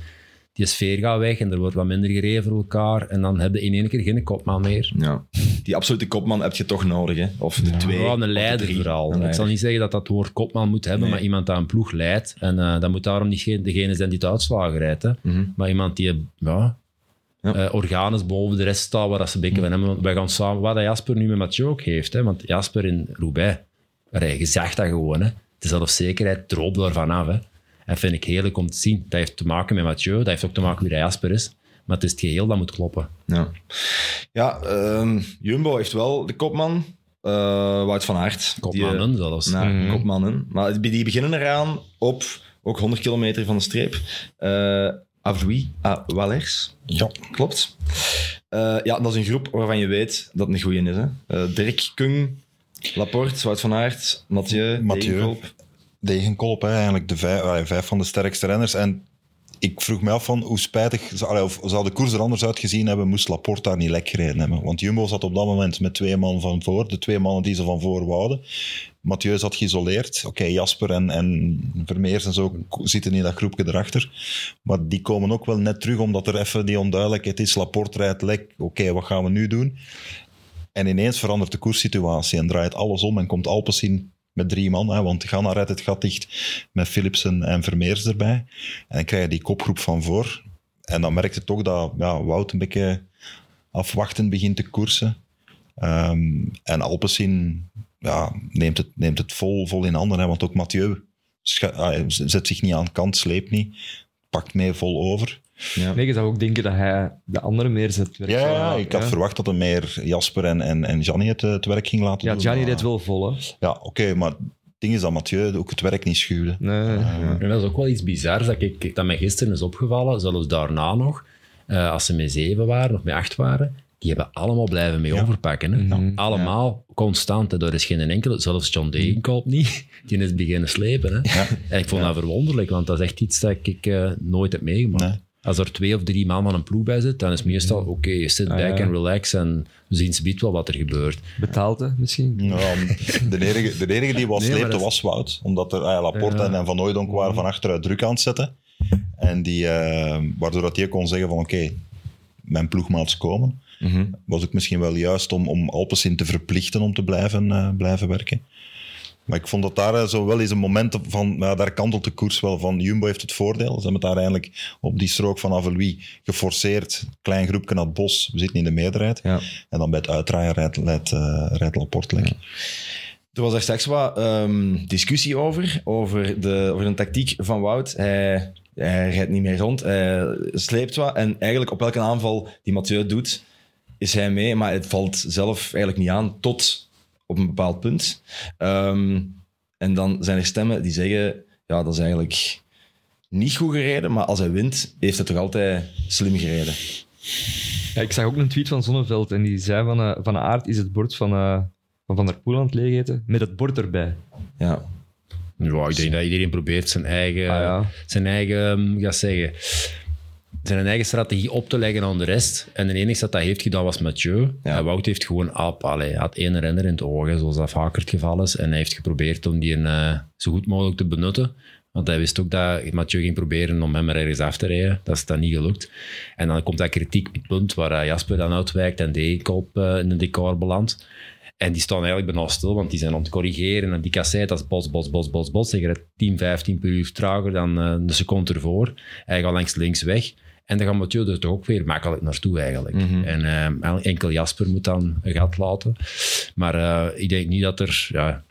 die sfeer gaat weg en er wordt wat minder gereden voor elkaar. En dan heb je in één keer geen kopman meer. Ja. Die absolute kopman heb je toch nodig, hè? Of de twee. Ja, of een de leider vooral. Een Ik zal niet zeggen dat dat woord kopman moet hebben, Nee. maar iemand die een ploeg leidt. En uh, dat moet daarom niet ge- degene zijn die het uitslagen rijdt. Hè. Mhm. Maar iemand die ja, Ja. uh, organisch boven de rest staat, waar dat ze bekken van hem. Want wij gaan samen, wat dat Jasper nu met Mathieu ook heeft. Hè. Want Jasper in Roubaix, je zag dat gewoon. Hè. De zelfzekerheid droop daarvan af. Hè. En vind ik heerlijk om te zien. Dat heeft te maken met Mathieu, dat heeft ook te maken wie dat Jasper is. Maar het is het geheel dat moet kloppen. Ja, ja ehm, Jumbo heeft wel de kopman. eh, Wout van Aert. Kopmannen Die, zelfs. nou, Mhm. kopmannen. Maar die beginnen eraan op ook 100 kilometer van de streep. Eh Avdoui, ah, Wallers. Ja. Klopt. Eh, ja, dat is een groep waarvan je weet dat het een goeie is. Hè? Eh, Dirk Kung, Laporte, Wout van Aert, Mathieu, Mathieu. Hè, eigenlijk de vijf, allee, vijf van de sterkste renners. En ik vroeg me af van hoe spijtig, allee, of zou de koers er anders uitgezien hebben, moest Laporte daar niet lek gereden hebben. Want Jumbo zat op dat moment met twee man van voor, de twee mannen die ze van voor wouden. Mathieu zat geïsoleerd. Oké, Jasper en, en Vermeers en zo zitten in dat groepje erachter. Maar die komen ook wel net terug, omdat er even die onduidelijkheid is. Laporte rijdt lek. Oké, wat gaan we nu doen? En ineens verandert de koerssituatie en draait alles om en komt Alpecin met drie man. Hè, want Ganna rijdt het gat dicht met Philipsen en Vermeers erbij. En dan krijg je die kopgroep van voor. En dan merk je toch dat ja, Wout een beetje afwachtend begint te koersen. Ehm, en Alpecin ja, neemt, het, neemt het vol, vol in handen. Hè, want ook Mathieu ah, zet zich niet aan kant, sleept niet. Pakt mee vol over. Ja. Nee, je zou ook denken dat hij de andere meer zet. werk Ja, ja, ik had ja. verwacht dat er meer Jasper en, en, en Gianni het, eh, het werk ging laten Ja, doen. Gianni maar- deed wel vol, hè. Ja, oké, maar het ding is dat Mathieu ook het werk niet schuwde. Nee. Eh, En dat is ook wel iets bizars dat, ik, dat mij gisteren is opgevallen, zelfs daarna nog, eh, als ze met zeven waren of met acht waren, die hebben allemaal blijven mee Ja. overpakken. Hè? Mhm. Allemaal constant. Hè? Er is geen enkele, zelfs John Degenkolb niet, die is beginnen slepen. Hè? Ja. En ik vond dat verwonderlijk, want dat is echt iets dat ik eh, nooit heb meegemaakt. Nee. Als er twee of drie man van een ploeg bij zit, dan is het meestal oké, je sit Ah, back ja. en relax en we zien ze wel wat er gebeurt. Betaald, hè, misschien. Ja, de, enige, de enige die was Nee, maar sleepte dat- was Wout. Omdat er ah, Laporte Ja. en Van Hooijdonk waren van achteruit druk aan het zetten. En die, eh, waardoor dat hij kon zeggen van oké, mijn ploegmaats komen. Mhm. Was ook misschien wel juist om, om Alpecin te verplichten om te blijven, eh, blijven werken. Maar ik vond dat daar eh, zo wel eens een moment van, ja, daar kantelt de koers wel van. Jumbo heeft het voordeel. Ze hebben het daar eigenlijk op die strook van Avelui geforceerd. Klein groepje naar het bos, we zitten in de meerderheid. Ja. En dan bij het uitdraaien rijdt, rijdt, rijdt Laporte lekker. Er was er straks wat ehm, discussie over, over de, over de tactiek van Wout. Hij, hij rijdt niet meer rond, hij sleept wat. En eigenlijk op elke aanval die Mathieu doet, is hij mee. Maar het valt zelf eigenlijk niet aan tot op een bepaald punt. Ehm, en dan zijn er stemmen die zeggen, ja, dat is eigenlijk niet goed gereden. Maar als hij wint, heeft hij toch altijd slim gereden. Ja, ik zag ook een tweet van Zonneveld en die zei van, eh, van Aert is het bord van eh, van, van der Poel aan het leeg eten, met het bord erbij. Ja, Ja, ik denk dat iedereen probeert zijn eigen, Ah, ja. zijn eigen, hoe ga zeggen, zijn eigen strategie op te leggen aan de rest. En de enige dat dat heeft gedaan was Mathieu. Ja. En Wout heeft gewoon, ah, allee, hij had één renner in het oog, zoals dat vaker het geval is. En hij heeft geprobeerd om die eh, zo goed mogelijk te benutten. Want hij wist ook dat Mathieu ging proberen om hem er ergens af te rijden. Dat is dan niet gelukt. En dan komt dat kritiekpunt waar eh, Jasper dan uitwijkt en Deenkop uh, in de decor belandt. En die staan eigenlijk bijna stil, want die zijn aan het corrigeren. En die kassei, dat is bos, bos, bos, bos, bos. Zeggen 10, 15 per uur trager dan uh, de seconde ervoor. Hij gaat langs links weg. En dan gaat Mathieu er toch ook weer makkelijk naartoe eigenlijk. Mhm. Mm -hmm. En uh, enkel Jasper moet dan een gat laten. Maar uh, ik denk niet dat er... Ja,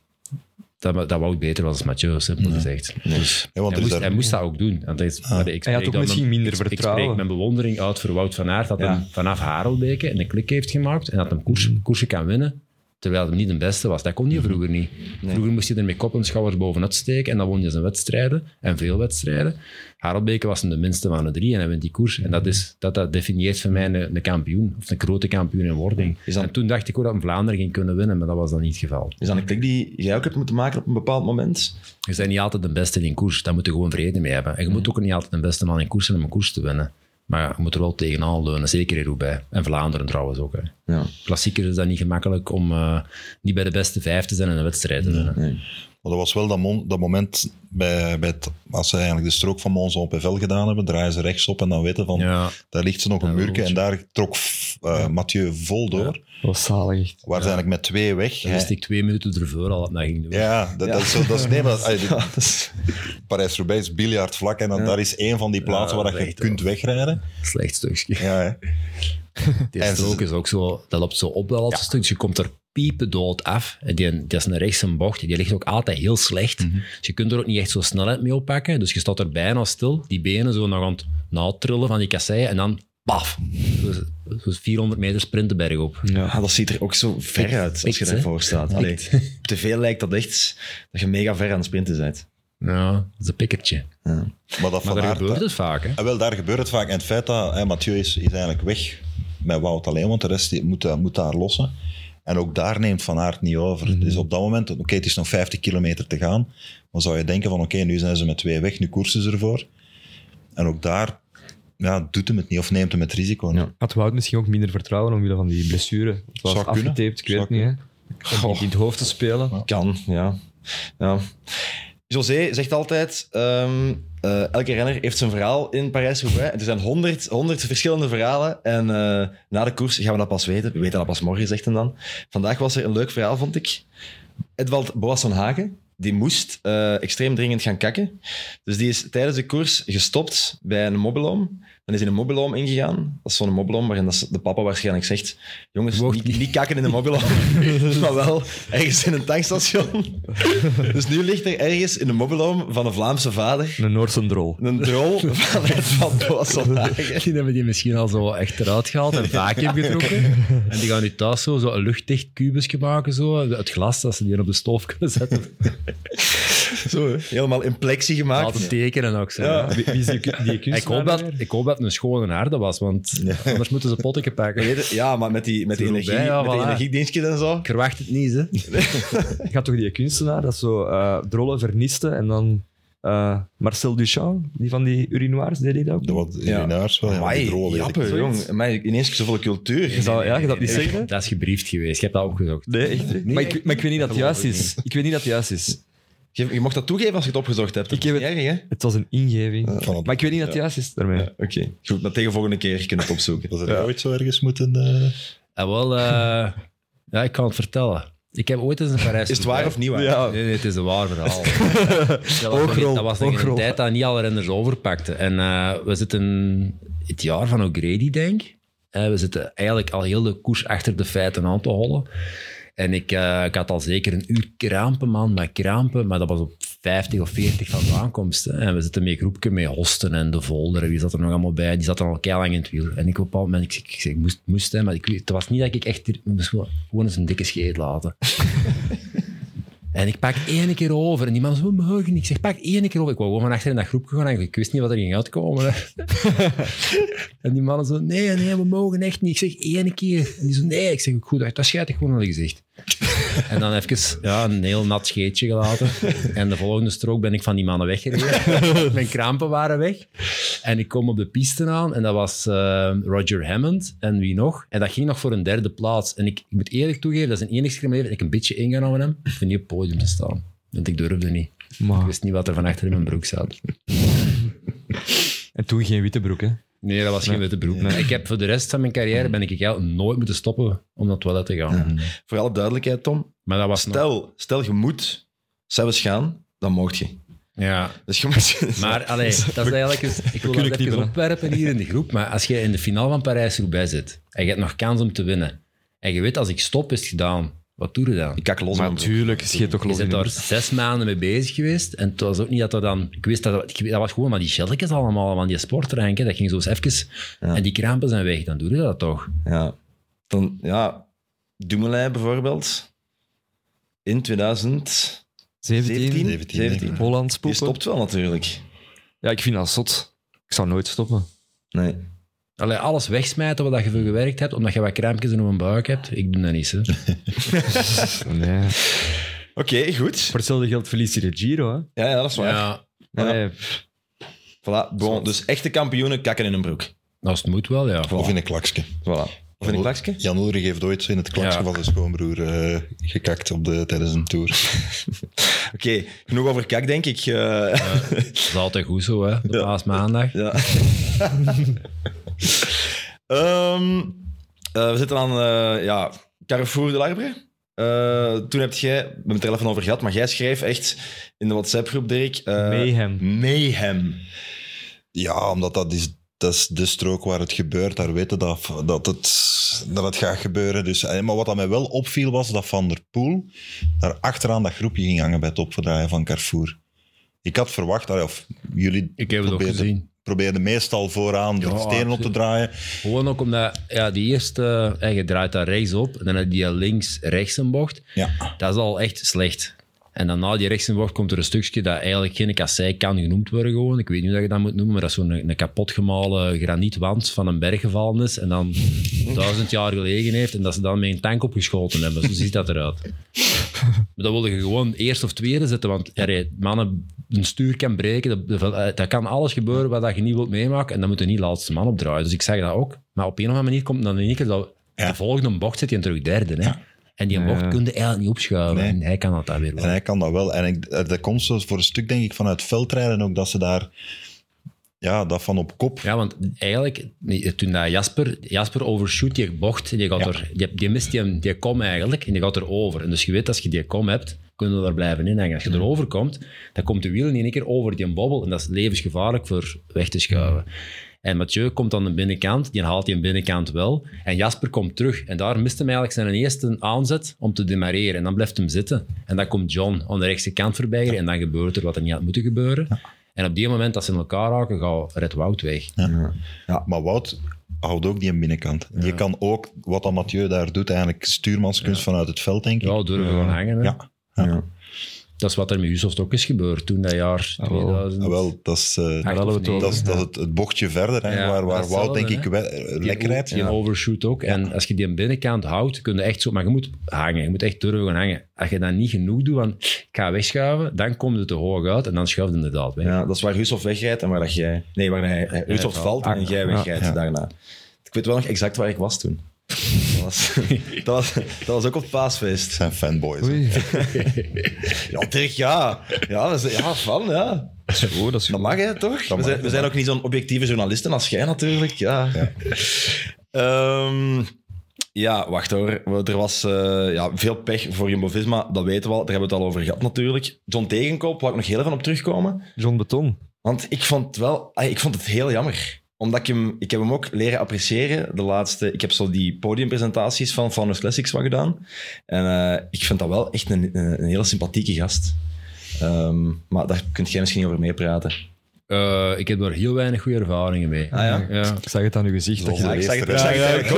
dat, dat Wout beter was als Mathieu, simpel gezegd. Dus Ja, want hij, moest, daar- hij moest dat ook doen. Want hij, is- maar ik Hij had spreek ook misschien mijn- minder ik- Ik vertrouwen. spreek mijn bewondering uit voor Wout van Aert, dat Ja. hem vanaf Harelbeke een klik heeft gemaakt en dat hem koers, Mm. koersen kan winnen, terwijl hij niet de beste was. Dat kon Mm-hmm. hij vroeger niet. Vroeger moest hij er met kop en schouders bovenuit steken en dan won je zijn wedstrijden, en veel wedstrijden. Harelbeke was hem de minste van de drie en hij wint die koers. En dat, is, dat, dat definieert voor mij een, een kampioen, of een grote kampioen in wording. Dat- En toen dacht ik ook dat een Vlaanderen ging kunnen winnen, maar dat was dan niet het geval. is dat een klik die jij ook hebt moeten maken op een bepaald moment? Je bent niet altijd de beste in koers. Daar moet je gewoon vrede mee hebben. En je moet ook niet altijd de beste man in koers zijn om een koers te winnen. Maar je moet er wel tegenaan leunen, zeker in Roubaix. En Vlaanderen trouwens ook. Hè. Ja. Klassiekers is dat niet gemakkelijk om eh, niet bij de beste vijf te zijn in een wedstrijd winnen. Nee. Maar dat was wel dat, mon- dat moment bij, bij het, als ze eigenlijk de strook van Monza op Evel gedaan hebben, draaien ze rechtsop en dan weten van, Ja, daar ligt ze nog een Ja, muurke en daar trok eh, Mathieu vol door. Dat was zalig echt. Waar ze eigenlijk met twee weg. dan wist ik twee minuten ervoor al dat dat ging doen. Ja, dat, dat is zo. Dat is, nee, maar, allee, Ja, dat is- Parijs-Roubaix is biljartvlak en dan, daar is één van die plaatsen Ja, waar dat je kunt wegrijden. Slecht stukje. Ja, hè. Strook is ook zo, dat loopt zo op dat laatste stuk. Dus je komt er piependood af. En die, dat is een rechtse bocht. Die ligt ook altijd heel slecht. Mhm. Dus je kunt er ook niet echt zo snelheid mee oppakken. Dus je staat er bijna stil. Die benen zo nog aan het natrillen van die kasseien. En dan paf. Zo, zo 400 meter sprinten berg op. Ja, dat ziet er ook zo ver uit als je Pikt, daarvoor staat. Allee, op tv lijkt dat echt dat je mega ver aan het sprinten bent. Ja, dat is een pikkertje. Ja. Maar dat Maar daar gebeurt het vaak. Hè? En wel, daar gebeurt het vaak. En het feit dat hè, Mathieu is, is eigenlijk weg met Wout alleen, want de rest die moet, eh, moet daar lossen. En ook daar neemt Van Aert niet over. Dus op dat moment, oké, het is nog 50 kilometer te gaan. Dan zou je denken van, oké, nu zijn ze met twee weg, nu koersen ze ervoor. En ook daar ja, doet hem het niet of neemt hem het risico niet. Ja. Had Wout misschien ook minder vertrouwen omwille van die blessure? Het was Zou kunnen. afgetaped, ik weet Zou het niet. Hè? Om niet in het hoofd te spelen. Kan, ja. ja. José zegt altijd, ehm, eh, elke renner heeft zijn verhaal in Parijs-Roubaix. Er zijn honderd, honderd verschillende verhalen. En eh, na de koers gaan we dat pas weten. We weten dat pas morgen, zegt hem dan. Vandaag was er een leuk verhaal, vond ik. Edvald Boasson Hagen, die moest eh, extreem dringend gaan kakken. Dus die is tijdens de koers gestopt bij een mobiloom. Dan is hij een mobiloom ingegaan. Dat is zo'n mobiloom waarin dat de papa waarschijnlijk zegt jongens, Mocht niet, niet. niet kakken in de mobiloom, maar wel ergens in een tankstation. dus nu ligt er ergens in de mobiloom van een Vlaamse vader Een Noorse drol. een drol van Edvald Boasson Hagen. Die hebben die misschien al zo echt eruit gehaald en vacuüm getrokken. En die gaan nu thuis zo, zo een luchtdicht kubusje maken, zo, het glas, dat ze die op de stoof kunnen zetten. Zo, hè. helemaal in plexi gemaakt. Laten tekenen ook zo. Ja. Wie, wie is die, die Ik hoop, dat, ik hoop dat het een schone aarde was, want anders moeten ze potten pakken. Je, Ja, maar met die, met die, energie, ja, met die voilà. energiedienstjes en zo. Ik verwacht het niet, hè. Ik had toch die kunstenaar, dat zo eh, drollen verniste en dan eh, Marcel Duchamp, die van die urinoirs, deed hij dat ook? Dat wat Ja. urinaars wel. Ja, Amai, jong. Amai, ineens zoveel cultuur. Je zou, ja, je dat niet zeggen? Dat is gebriefd geweest, ik heb dat opgezocht. Nee, echt? maar, ik, maar ik weet niet dat het juist is. Ik weet niet dat het juist is. Je, je mocht dat toegeven als je het opgezocht hebt. Ik heb erg, hè? Het was een ingeving. van het- Maar ik weet niet dat het juist is daarmee. Ja, Oké, goed. Maar tegen volgende keer kunnen we het opzoeken. Dat er ooit zo ergens moeten... eh, En wel, eh, ja, ik kan het vertellen. Ik heb ooit eens een Parijs... Is het waar of niet waar? Ja. Nee, nee, het is een waar verhaal. dat was, nog, Oogrol, dat was nog in een tijd dat niet alle renners overpakten. En eh, we zitten het jaar van O'Grady, denk ik. We zitten eigenlijk al heel de koers achter de feiten aan te hollen. En ik, eh, ik had al zeker een uur krampen, man, met krampen. Maar dat was op 50 of 40 van de aankomst. En we zitten met een groepje met Hosten en De Volder. Wie zat er nog allemaal bij? Die zat al lang in het wiel. En ik op een moment, ik, ik, ik, moest, moest hè, maar ik, het was niet dat ik echt... Ik moest gewoon eens een dikke scheet laten. En ik pak één keer over. En die man zo, we mogen niet. Ik zeg, pak één keer over. Ik wou gewoon van achter in dat groepje gaan. En ik wist niet wat er ging uitkomen. en die mannen zo, nee, nee, we mogen echt niet. Ik zeg, één keer. En die zo, nee. Ik zeg, goed, dat schijt ik gewoon je gezicht. En dan even ja, een heel nat scheetje gelaten. En de volgende strook ben ik van die mannen weggereden. Mijn krampen waren weg. En ik kom op de piste aan. En dat was eh, Roger Hammond. En wie nog? En dat ging nog voor een derde plaats. En ik, ik moet eerlijk toegeven, dat is een enigste keer dat ik een beetje ingenomen heb. Voor niet op het podium te staan. Want ik durfde niet. Ik wist niet wat er van achter in mijn broek zat. en toen geen witte broek, hè? Nee, dat was geen witte broek. Ik heb voor de rest van mijn carrière ben ik eigenlijk nooit moeten stoppen om naar het toilet te gaan. Voor alle duidelijkheid, Tom. Maar dat was nog... Stel, stel je moet zelfs gaan, dan mocht je. Ja, Dus je moet... maar allee, dat is eigenlijk... eens- ik wil dat even opwerpen hier in de groep, maar als je in de finale van Parijs-Roubaix zit en je hebt nog kans om te winnen en je weet als ik stop is het gedaan, wat doe je dan? Ik kak los Maar natuurlijk, scheet toch Je los in bent daar zes maanden mee bezig geweest. En het was ook niet dat er dan... Ik wist dat... ik- Dat was gewoon maar die gelletjes allemaal van die sportrank. hè. Dat ging zo eens even... Ja. En die krampen zijn weg. Dan doe je dat toch? Ja. Dan, ja, Dumoulin bijvoorbeeld. In 2017, 17, 17, denk ik. Holland Die spoeken. stopt wel natuurlijk. Ja, ik vind dat zot. Ik zou nooit stoppen. Nee. Allee, alles wegsmijten wat je voor gewerkt hebt, omdat je wat krampjes in een buik hebt. Ik doe dat niet, hè. Nee. Oké, goed. Voor hetzelfde geld verliest je de Giro, hè? Ja, ja, dat is waar. Ja, Ja. Nee, Voilà. Bon, dus echte kampioenen kakken in een broek. als het moet wel, ja. Of in een klakske. Voilà. Of in een klakske? Jan Ulrich heeft ooit in het klakske Ja. van zijn schoonbroer eh, gekakt op de, tijdens een tour. Oké, genoeg over kak, denk ik. Eh, Dat is altijd goed zo, hè. De paasmaandag. Ja. Ehm, eh, we zitten aan eh, ja, Carrefour de Larbre. Eh, toen heb jij, we hebben het er even over gehad, maar jij schreef echt in de WhatsApp-groep, Dirk... eh, Mayhem. Mayhem. Ja, omdat dat is, dat is de strook waar het gebeurt. Daar weten dat, dat, het, dat het gaat gebeuren. Dus, maar wat dat mij wel opviel was dat Van der Poel daar achteraan dat groepje ging hangen bij het opdraaien van Carrefour. Ik had verwacht, of jullie Ik heb het ook gezien. Probeerden meestal vooraan de Ja, stenen op te draaien. Gewoon ook omdat, ja, die eerste, eh, je draait daar rechts op en dan heb je links-rechts een bocht. Ja. Dat is al echt slecht. En dan na die rechts een bocht komt er een stukje dat eigenlijk geen kassei kan genoemd worden gewoon. Ik weet niet hoe je dat moet noemen, maar dat is zo'n een, kapotgemalen granietwand van een berg gevallen is en dan duizend jaar gelegen heeft en dat ze dan met een tank opgeschoten hebben. Zo ziet dat eruit. Maar dan wil je gewoon eerst of tweede zetten, want nee, mannen, een stuur kan breken, dat, dat, dat kan alles gebeuren wat dat je niet wilt meemaken en dan moet je niet laatste man opdraaien. Dus ik zeg dat ook. Maar op een of andere manier komt dan in één keer dat Ja. de volgende bocht zit je terug derde. Hè? En die bocht kun je eigenlijk niet opschuiven. Nee. En hij kan dat daar weer wel. En hij kan dat wel. En ik, eh, dat komt zo voor een stuk, denk ik, vanuit veldrijden ook, dat ze daar... Ja, dat van op kop. Ja, want eigenlijk, toen dat Jasper, Jasper overshoot die bocht, die, gaat Ja. er, die, die mist die, die kom eigenlijk en die gaat er over. En dus je weet, als je die kom hebt, kun je daar blijven in hangen. Als je erover komt, dan komt de wiel in één keer over die bobbel en dat is levensgevaarlijk voor weg te schuiven. En Mathieu komt aan de binnenkant, die haalt die een binnenkant wel. En Jasper komt terug. En daar mist hem eigenlijk zijn eerste aanzet om te demareren. En dan blijft hem zitten. En dan komt John aan de rechtse kant voorbij. En dan gebeurt er wat er niet had moeten gebeuren. En op die moment dat ze in elkaar raken, gaat Red Wout weg. Ja, maar Wout houdt ook die een binnenkant. Je kan ook, wat Mathieu daar doet, eigenlijk stuurmanskunst vanuit het veld, denk ik. Ja, durven gewoon hangen. Hè. Ja. Dat is wat er met Usoft ook is gebeurd toen dat jaar Ah, wel. 2000. Ah, wel, dat is, eh, of het negen. dat is, dat is het, het bochtje verder, hè, Ja, waar, waar dat Wout, denk ik, lekker rijdt. Die overshoot ook. En als je die aan binnenkant houdt, kun je echt zo... Maar je moet hangen. Je moet echt durven gaan hangen. Als je dat niet genoeg doet, van ik ga wegschuiven, dan komt het te hoog uit en dan schuift het inderdaad weg. Ja, dat is waar Rusov wegrijdt en waar dat jij... Nee, waar hij, hij Rusov valt. en jij Ja. wegrijdt Ja. daarna. Ik weet wel nog exact waar ik was toen. Dat was, dat was, dat was ook op het paasfeest. Het zijn fanboys. Ja, Dirk, ja. Ja, dat is, ja van, ja. dat is goed. Dat is Dat mag, hè, toch? Dat we, mag, zijn, we ook niet zo'n objectieve journalisten als jij natuurlijk. Ja, Ehm, ja wacht hoor. Er was eh, ja, veel pech voor Jumbo-Visma, dat weten we al. Daar hebben we het al over gehad natuurlijk. John Tegenkoop, waar ik nog heel even op terugkomen. John Beton. Want ik vond, het wel, ah, ik vond het heel jammer. Omdat ik hem, ik heb hem ook leren appreciëren. De laatste, ik heb zo die podiumpresentaties van Founders Classics wat gedaan. En eh, ik vind dat wel echt een, een, hele sympathieke gast. Ehm, maar daar kunt jij misschien over meepraten. Eh, ik heb daar heel weinig goede ervaringen mee. Ah ja? Ja. Ik zag het aan uw gezicht. dat je Ja, ik zag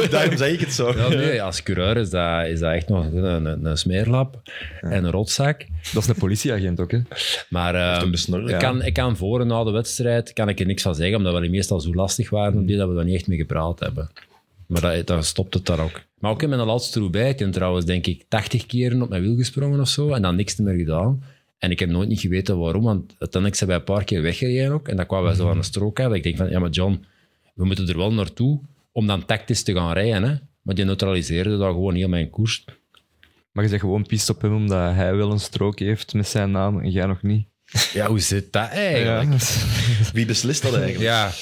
het, daarom zei ik het zo. Ja, nee, als coureur is dat, is dat echt nog een, een, een smeerlap en een rotzak. Dat is een politieagent ook, hè? Maar ehm, besnor, ik, kan, ik kan voor en na de wedstrijd kan ik er niks van zeggen, omdat we meestal zo lastig waren die dat we daar niet echt mee gepraat hebben. Maar dat, dan stopt het daar ook. Maar ook in mijn laatste Roubaix, ik heb trouwens denk ik 80 keren op mijn wiel gesprongen of zo en dan niks meer gedaan. En ik heb nooit niet geweten waarom, want uiteindelijk zijn wij een paar keer weggereden ook. En dan kwamen wij zo aan een strook uit. Ik denk van, ja maar John, we moeten er wel naartoe om dan tactisch te gaan rijden. Hè? Maar die neutraliseerde daar gewoon heel mijn koers. Maar je zegt gewoon pist op hem omdat hij wel een strook heeft met zijn naam en jij nog niet. Ja, hoe zit dat eigenlijk? Wie beslist dat eigenlijk? Ja, Maar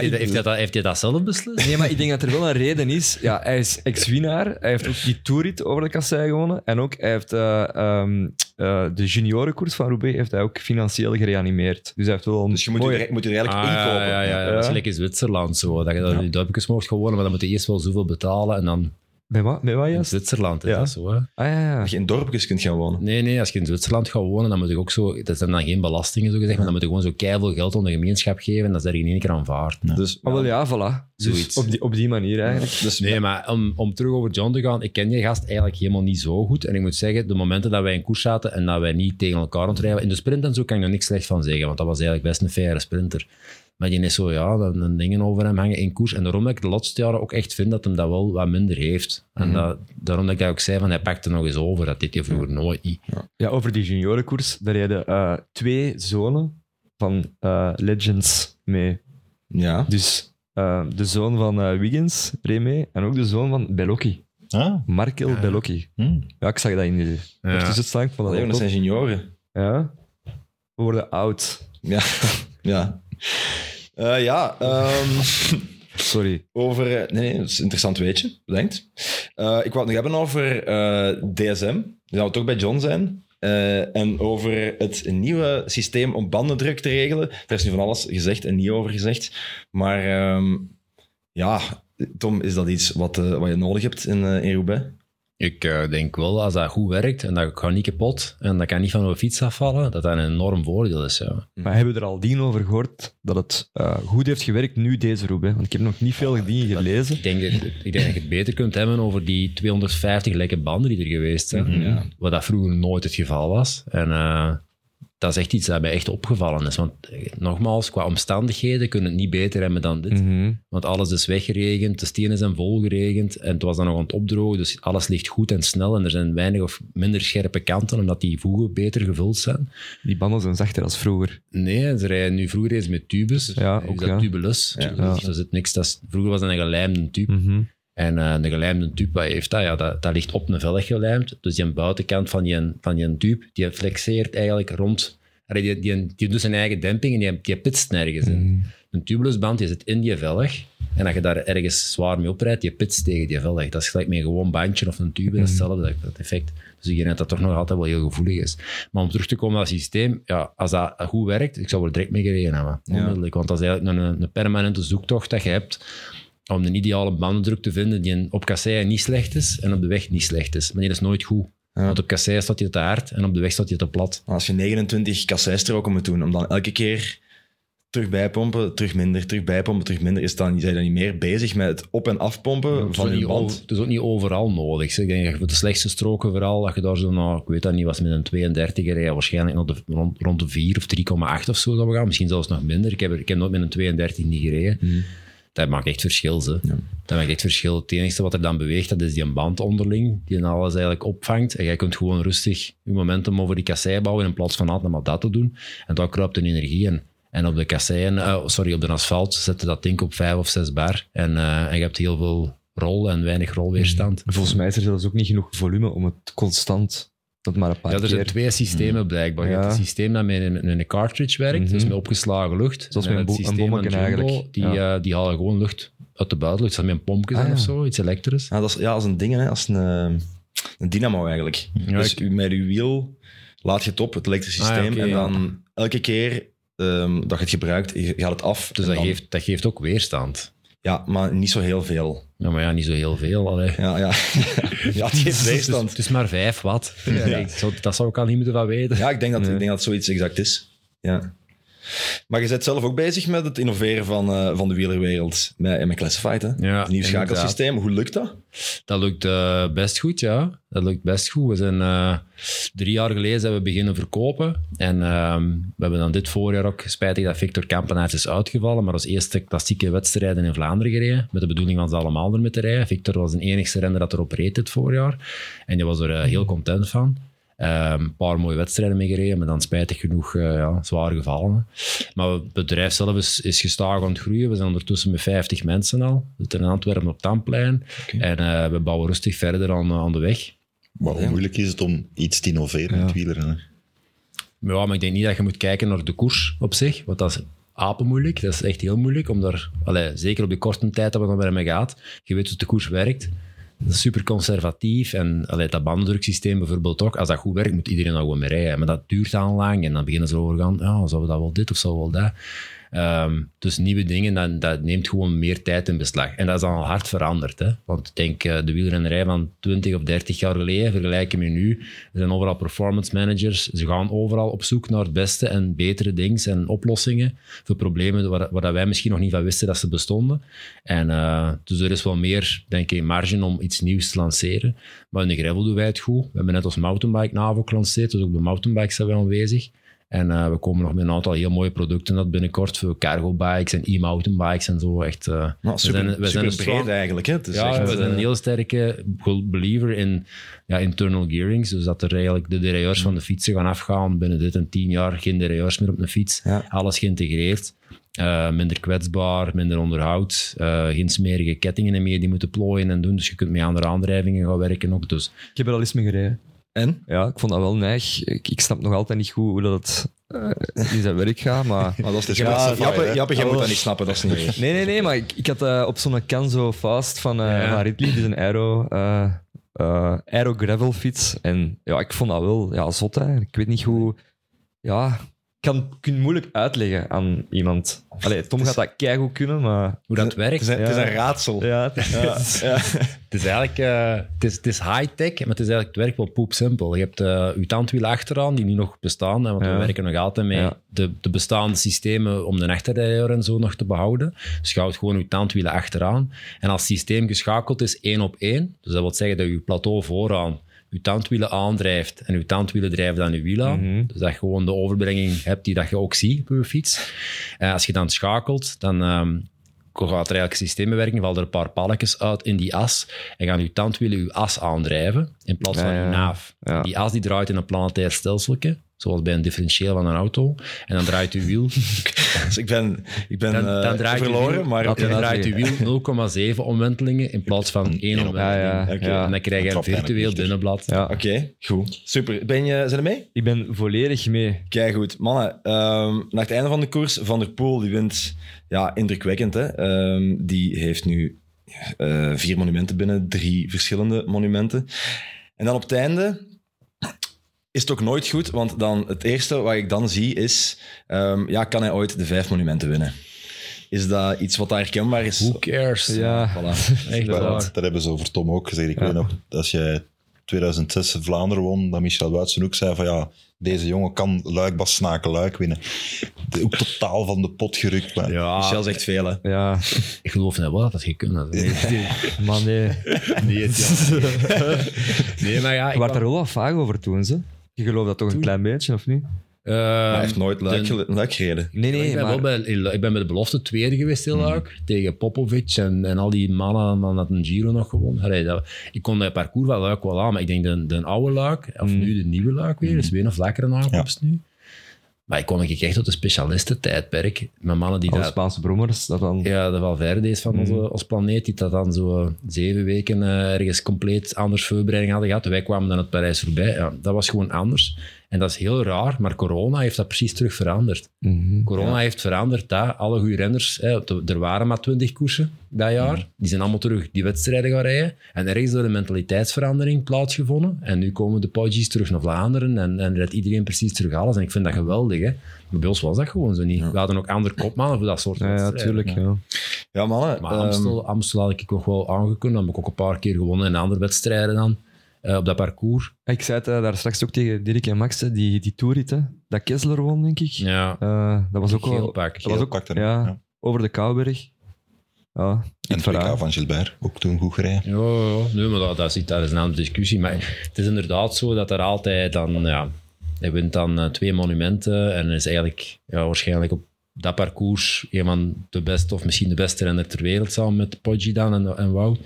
heeft, ik- hij, heeft, hij dat, heeft hij dat zelf beslist? Nee, maar ik denk dat er wel een reden is. Ja, hij is ex-winnaar. Hij heeft ook die toerrit over de kassei gewonnen. En ook, hij heeft eh, ehm, eh, de juniorenkoers van Roubaix heeft hij ook financieel gereanimeerd. Dus hij heeft wel een Dus je moet, mooie- je, moet je er eigenlijk Ah, inkopen. Ja, ja, ja, dat is Ja. gelijk in Zwitserland zo. Dat je dat je duimpjes mocht gewonnen, maar dan moet je eerst wel zoveel betalen. En dan Bij wat? Bij wat in juist? Zwitserland is Ja. dat zo. Hè? Ah, ja, ja. Dat je in dorpjes kunt gaan wonen. Nee, nee, als je in Zwitserland gaat wonen, dan moet je ook zo... Dat zijn dan geen belastingen, zo gezegd, maar dan moet je gewoon zo keiveel geld aan de gemeenschap geven en dat is er in één keer aanvaard. Dus, Maar wel, ja, voilà. Dus Zoiets. op die, op die manier eigenlijk. dus Nee, maar om, om terug over John te gaan, ik ken die gast eigenlijk helemaal niet zo goed. En ik moet zeggen, de momenten dat wij in koers zaten en dat wij niet tegen elkaar aan het rijden, in de sprint en zo kan ik er niks slecht van zeggen, want dat was eigenlijk best een faire sprinter. Maar die is zo, ja, dan dan dingen over hem hangen in koers. En daarom dat ik de laatste jaren ook echt vind dat hem dat wel wat minder heeft. En dat, daarom dat ik dat ook zei, van hij pakte nog eens over. Dat deed hij vroeger nooit niet. Ja, over die juniorenkoers, daar rijden eh, twee zonen van eh, Legends mee. ja. Dus eh, de zoon van eh, Wiggins reed mee en ook de zoon van Bellocchi. Ah, Markel Bellocchi. hm. Ja, ik zag dat in de Ja. Ik vond dat Allee, ook dat top. zijn senioren. Ja. We worden oud. Ja. ja. Eh, ja, ehm, Sorry. over... eh, Nee, nee, dat is een interessant weetje. Bedankt. Eh, ik wou het nog hebben over DSM. Die zou toch bij John zijn. En over het nieuwe systeem om bandendruk te regelen. Daar is nu van alles gezegd en niet over gezegd. Maar ehm, ja, Tom, is dat iets wat, wat je nodig hebt in, in Roubaix? Ik eh, denk wel, als dat goed werkt en dat gaat niet kapot en dat kan niet van een fiets afvallen, dat dat een enorm voordeel is. Ja. Maar hebben we er al dien over gehoord dat het eh, goed heeft gewerkt nu deze Roubaix? Want ik heb nog niet veel dingen gelezen. Ik denk, dat, ik denk dat je het beter kunt hebben over die 250 lekke banden die er geweest zijn. Ja. Wat dat vroeger nooit het geval was. En eh, dat is echt iets dat mij echt opgevallen is. Want eh, nogmaals, qua omstandigheden kunnen het niet beter hebben dan dit. Mhm. Want alles is weggeregend, de stenen zijn volgeregend en het was dan nog aan het opdrogen. Dus alles ligt goed en snel en er zijn weinig of minder scherpe kanten, omdat die voegen beter gevuld zijn. Die banden zijn zachter als vroeger. Nee, ze rijden nu vroeger eens met tubes. Ja, is ook, dat ja. tubeless. Ja. Dus er zit niks, dat is, vroeger was dat een gelijmde tube. Mhm. En eh, de gelijmde tube, wat heeft dat? Ja, dat, dat ligt op een velg gelijmd. Dus die buitenkant van die, van die tube, die flexeert eigenlijk rond... Allee, Die, die, die doet zijn eigen demping en die, die pitst nergens in. Een tubulusband die zit in die velg. En als je daar ergens zwaar mee oprijdt, die pitst tegen die velg. Dat is gelijk met een gewoon bandje of een tube, dat is hetzelfde dat, effect. Dus ik denk dat dat toch nog altijd wel heel gevoelig is. Maar om terug te komen naar het systeem, ja, als dat goed werkt, ik zou er direct mee gereden hebben. Onmiddellijk. Want dat is eigenlijk een, een permanente zoektocht dat je hebt om de ideale bandendruk te vinden die op kasseien niet slecht is en op de weg niet slecht is. Maar die is nooit goed. Want op kasseien staat hij te hard en op de weg staat hij te plat. Als je 29 kasseistroken moet doen, om dan elke keer terug bijpompen, terug minder, terug bijpompen, terug minder, is dan, zijn dan niet meer bezig met het op- en afpompen van je band? over- het is ook niet overal nodig. zeg. Ik denk dat je voor de slechtste stroken vooral, dat je daar zo, nou, ik weet dat niet, was met een 32 rijden, waarschijnlijk nog de, rond, rond de 4 of 3,8 of zo dat we gaan. Misschien zelfs nog minder. Ik heb, er- ik heb nooit met een 32 niet gereden. Dat maakt echt verschil. Ze. Dat maakt echt verschil. Het enige wat er dan beweegt, dat is die band onderling, die dan alles eigenlijk opvangt. En jij kunt gewoon rustig je momentum over die kassei bouwen in plaats van altijd maar dat te doen. En dan kruipt de energie in. En op de kasseien, eh, sorry, op de asfalt zet je dat ding op 5 of 6 bar. En, eh, en je hebt heel veel rol en weinig rolweerstand. Volgens mij is er zelfs ook niet genoeg volume om het constant dat maar een paar Ja, er zijn keer... twee systemen blijkbaar. Je Ja. hebt het systeem dat met een, met een cartridge werkt, Mhm. dus met opgeslagen lucht. Zoals En met een het bo- een systeem van bommetje Jumbo, eigenlijk. Die, Ja. eh, die halen gewoon lucht uit de buitenlucht. Dat is met een pompje Ah, zijn ja. of zo, iets elektrisch. Ja, dat is, ja, als een ding, hè, als een, eh, een dynamo eigenlijk. Ja, dus ik- u- met uw wiel laat je het op, het elektrische Ah, ja, systeem, oké, en ja. dan elke keer ehm, dat je het gebruikt, je gaat het af. Dus en dat dan- geeft, dat geeft ook weerstand. Ja, maar niet zo heel veel. Ja, maar ja, niet zo heel veel. allee. Ja, ja. ja Het weerstand. is, het is maar 5 watt. Ja, dat zou ik al niet moeten van weten. Ja, ik denk dat, ik denk dat zoiets exact is. Ja. Maar je bent zelf ook bezig met het innoveren van, eh, van de wielerwereld met, met Classified. Hè? Ja, het nieuw schakelsysteem. Hoe lukt dat? Dat lukt eh, best goed, ja. Dat lukt best goed. We zijn eh, drie jaar geleden zijn we beginnen verkopen. En ehm, we hebben dan dit voorjaar ook, spijtig dat Victor Kampenaerts is uitgevallen, maar als eerste klassieke wedstrijden in Vlaanderen gereden. Met de bedoeling van ze allemaal er mee te rijden. Victor was de enigste renner dat erop reed dit voorjaar. En die was er heel content van. Ehm, een paar mooie wedstrijden mee gereden, maar dan spijtig genoeg eh, ja, zwaar gevallen. Maar het bedrijf zelf is, is gestaag aan het groeien. We zijn ondertussen met 50 mensen al. We zitten in Antwerpen op Tamplein. En eh, we bouwen rustig verder aan, aan de weg. Maar hoe moeilijk is het om iets te innoveren in het wielrennen? Maar ja, maar ik denk niet dat je moet kijken naar de koers op zich, want dat is apenmoeilijk. Dat is echt heel moeilijk, om daar, allee, zeker op de korte tijd dat we dan mee gaat, je weet hoe de koers werkt. Super conservatief en dat bandendruksysteem bijvoorbeeld ook. Als dat goed werkt, moet iedereen daar gewoon mee rijden. Maar dat duurt dan lang en dan beginnen ze erover gaan, ja, zou we dat wel dit of we wel dat? Ehm, dus nieuwe dingen, dat, dat neemt gewoon meer tijd in beslag. En dat is dan al hard veranderd. Hè? Want ik denk, eh, de wielrennerij van 20 of 30 jaar geleden, vergelijken met nu, er zijn overal performance managers. Ze gaan overal op zoek naar het beste en betere dingen en oplossingen voor problemen waar, waar wij misschien nog niet van wisten dat ze bestonden. En, eh, dus er is wel meer, denk ik, marge om iets nieuws te lanceren. Maar in de gravel doen wij het goed. We hebben net ons mountainbike NAVO gelanceerd, dus ook de mountainbikes zijn we aanwezig. En eh, we komen nog met een aantal heel mooie producten dat binnenkort voor cargo bikes en e-mountainbikes en zo. Echt, eh, Nou, we super, zijn, we zijn breed eigenlijk. Hè? Het is ja, echt, we zijn eh, een heel sterke believer in ja, internal gearings. Dus dat er eigenlijk de derailleurs van de fietsen gaan afgaan. Binnen dit en tien jaar geen derailleurs meer op een fiets. Ja. Alles geïntegreerd. Eh, minder kwetsbaar, minder onderhoud. eh, geen smerige kettingen meer die moeten plooien en doen. Dus je kunt met andere aandrijvingen gaan werken ook. Dus Ik heb er al eens mee gereden. En? Ja, ik vond dat wel neig. Ik, ik snap nog altijd niet goed hoe dat eh, in zijn werk gaat, maar... Maar dat is is ja, Jappe? Jappe, jij moet dat niet snappen, dat is niet meer. Nee, nee, nee, maar ik, ik had eh, op zo'n Canzo Fast van, eh Ja. van Ridley, dus een aero, eh eh, aero gravel fiets. En ja, ik vond dat wel ja, zot. Hè. Ik weet niet hoe... Ja, kan het moeilijk uitleggen aan iemand. Allee, Tom gaat dat keigoed kunnen, maar... hoe dat werkt. Het is, een, het is Ja. een raadsel. Ja, het is- Het is eigenlijk eh, het is, het is high-tech, maar het is eigenlijk het werkt wel poep simpel. Je hebt eh je tandwielen achteraan, die nu nog bestaan, want we Ja. werken nog altijd met Ja. de, de bestaande systemen om de achterrijder en zo nog te behouden. Dus je houdt gewoon je tandwielen achteraan. En als het systeem geschakeld is één op één, dus dat wil zeggen dat je plateau vooraan je tandwielen aandrijft en je tandwielen drijven dan je wiel aan. Mhm. Dus dat je gewoon de overbrenging hebt die dat je ook ziet op je fiets. En als je dan schakelt, dan ehm, gaat er eigenlijk systeembewerking, vallen er een paar palletjes uit in die as en gaan je tandwielen je as aandrijven in plaats van Ja, je ja. naaf. Ja. Die as die draait in een planetair stelseltje. Zoals bij een differentieel van een auto. En dan draait uw wiel, Dus ik ben, ik ben dan, eh, dan draait uw verloren, wiel, maar dan oké. draait uw wiel 0,7 omwentelingen in plaats van 1 Eén op- omwenteling. Ja, ja, Oké. ja. En dan krijg je een virtueel binnenblad. Ja. Oké, goed. Super. Ben je, zijn er mee? Ik ben volledig mee. Kijk goed. Mannen, ehm, naar het einde van de koers, Van der Poel, die wint ja, indrukwekkend. Hè? Ehm, die heeft nu eh, vier monumenten binnen, drie verschillende monumenten. En dan op het einde is het ook nooit goed, want dan het eerste wat ik dan zie is, ehm, ja, kan hij ooit de vijf monumenten winnen? Is dat iets wat daar herkenbaar is? Who cares? Ja. Voilà. Echt Maar waar. dat, hebben ze over Tom ook gezegd. Ik Ja. weet nog, als jij 2006 Vlaanderen won, dat Michel Wuitsen ook zei van ja, deze jongen kan Luik, Bas Snaken, Luik winnen. De- Ook totaal van de pot gerukt. Maar Ja, Michel zegt veel, hè. Ja, ik geloof net wel dat dat gekund had. Nee, nee, maar nee. nee, het- ja. nee, maar ja, Je ik werd kwam- er wel wat vaag over toen, ze. Je gelooft dat toch een Toen? klein beetje, of niet? Eh, hij heeft nooit luik, de- gele- luik gereden. Nee, nee, ik, ben maar... wel bij, ik ben bij de belofte tweede geweest heel Luik, tegen Popovic en, en al die mannen dan had een Giro nog gewonnen. Allee, dat, ik kon dat parcours van Luik wel aan, maar ik denk de, de oude Luik, of Mm. nu de nieuwe Luik weer, is weer een vlakkere aankomst nu. Maar ik kon ik echt tot de specialisten-tijdperk, met mannen die Alle dat Spaanse brommers, dat dan... Ja, de Valverde is van Mm. onze, ons planeet, die dat dan zo zeven weken eh, ergens compleet anders voorbereiding hadden gehad. Wij kwamen dan het Parijs voorbij. Ja, dat was gewoon anders. En dat is heel raar, maar corona heeft dat precies terug veranderd. Mhm. Corona heeft veranderd dat alle goede renners, hè, er waren maar twintig koersen dat jaar, die zijn allemaal terug die wedstrijden gaan rijden. En er is door een mentaliteitsverandering plaatsgevonden. En nu komen de Poggies terug naar Vlaanderen en, en iedereen precies terug alles. En ik vind dat geweldig. Hè. Maar bij ons was dat gewoon zo niet. We hadden ook andere kopmannen voor dat soort Ja, ja, wedstrijden. tuurlijk. Ja. Ja, mannen. Maar ehm, Amstel, Amstel had ik nog wel aangekund. Dan heb ik ook een paar keer gewonnen in andere wedstrijden dan. Eh, op dat parcours. Ik zei het eh, daar straks ook tegen Dirk en Max, die, die dat Kessler won, denk ik. Ja, Eh, dat was ook geel pak. dat was ook, ja, over de Kouberg. Ja, En het verhaal. van Gilbert, ook toen goed gereden. Ja, ja, nee, maar dat, dat, is, dat is een andere discussie. Maar het is inderdaad zo dat er altijd dan... Ja, hij wint dan twee monumenten en is eigenlijk ja, waarschijnlijk op dat parcours een van de beste, of misschien de beste renner ter wereld, samen met Poggi dan en, en Wout.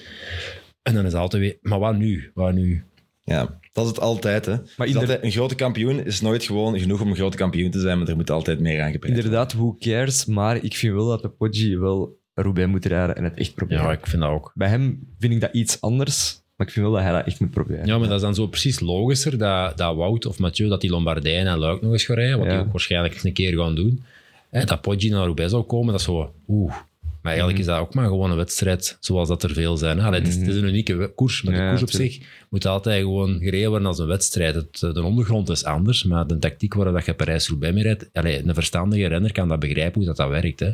En dan is het altijd weer... Maar wat nu? Wat nu? Ja, dat is het altijd. Hè. Inder- altijd- een grote kampioen is nooit gewoon genoeg om een grote kampioen te zijn, maar er moet altijd meer aan worden. Inderdaad, who cares, maar ik vind wel dat de Poggi wel Roubaix moet rijden en het echt proberen. Ja, ik vind dat ook. Bij hem vind ik dat iets anders, maar ik vind wel dat hij dat echt moet proberen. Ja, maar dat is dan zo precies logischer dat, dat Wout of Mathieu dat die Lombardijn en Luik nog eens gaan rijden, wat Ja. die ook waarschijnlijk eens een keer gaan doen. Hè, dat Poggi naar Roubaix zou komen, dat is zo... Oeh. Maar eigenlijk Mhm. is dat ook maar gewoon een wedstrijd, zoals dat er veel zijn. Allee, het, is, het is een unieke koers, maar de Ja, koers op tuurlijk. zich moet altijd gewoon gereden worden als een wedstrijd. Het, de ondergrond is anders, maar de tactiek waar dat je Parijs-Roubaix mee rijdt, allee, een verstandige renner kan dat begrijpen hoe dat, dat werkt. Hè.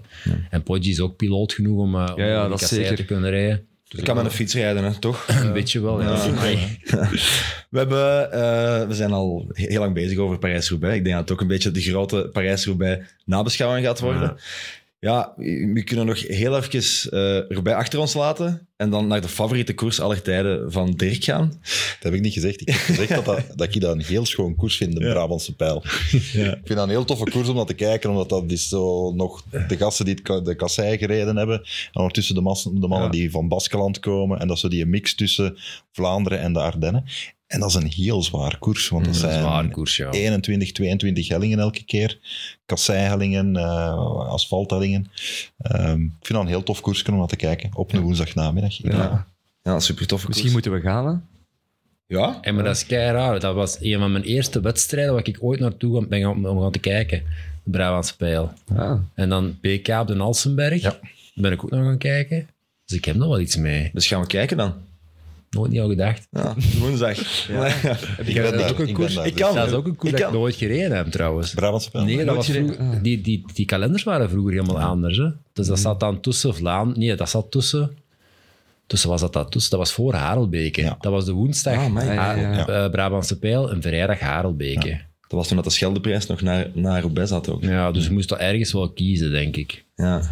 En Poggi is ook piloot genoeg om, uh, om Ja, dat kasseien te zeker. kunnen rijden. Ik kan met een fiets rijden, hè, toch? Een beetje wel, ja. Ja. Amai. We, hebben, eh, we zijn al he- heel lang bezig over Parijs-Roubaix. Ik denk dat het ook een beetje de grote Parijs-Roubaix nabeschouwing gaat worden. Ja, we kunnen nog heel even eh Roubaix achter ons laten en dan naar de favoriete koers aller tijden van Dirk gaan. Dat heb ik niet gezegd. Ik heb gezegd dat, dat, dat ik dat een heel schoon koers vind, de Ja. Brabantse pijl. Ja. Ik vind dat een heel toffe koers om dat te kijken, omdat dat is zo nog de gasten die het de kassei gereden hebben. En ondertussen de, de mannen Ja. die van Baskeland komen. En dat is zo die mix tussen Vlaanderen en de Ardennen. En dat is een heel zwaar koers, want dat Dat is een zijn zware koers, ja. 21, 22 hellingen elke keer. Kasseihellingen, eh asfalthellingen. Ehm, ik vind dat een heel tof koers om naar te kijken op een woensdagnamiddag. Ja. Ja, super toffe Misschien koers. moeten we gaan, hè? Ja? En maar dat is kei raar. Dat was een van mijn eerste wedstrijden waar ik ooit naartoe ben gaan, om gaan te kijken. De Brabantse Pijl. Ah. En dan BK op de Alsenberg. Ja. Ben ik ook nog gaan kijken. Dus ik heb nog wel iets mee. Dus gaan we kijken dan. Nooit niet al gedacht. Ja, woensdag. Ja. Ik ben dat is ook een ik koers. Ik kan. Dat is ook een koers dat ik nooit gereden heb, trouwens. Brabantse pijl. Nee, dat was vroeger- Ah. die, die, die kalenders waren vroeger helemaal anders. Hè? Dus dat zat dan tussen Vlaanderen... Nee, dat zat tussen... Tussen was dat, dat tussen? Dat was voor Harelbeke. Ja. Dat was de woensdag Ah, amai. Ja, ja, eh, Brabantse Pijl en vrijdag Harelbeke. Ja. Dat was toen dat de Scheldeprijs nog naar, naar Roubaix zat ook. dus je moest dat ergens wel kiezen, denk ik. Ja,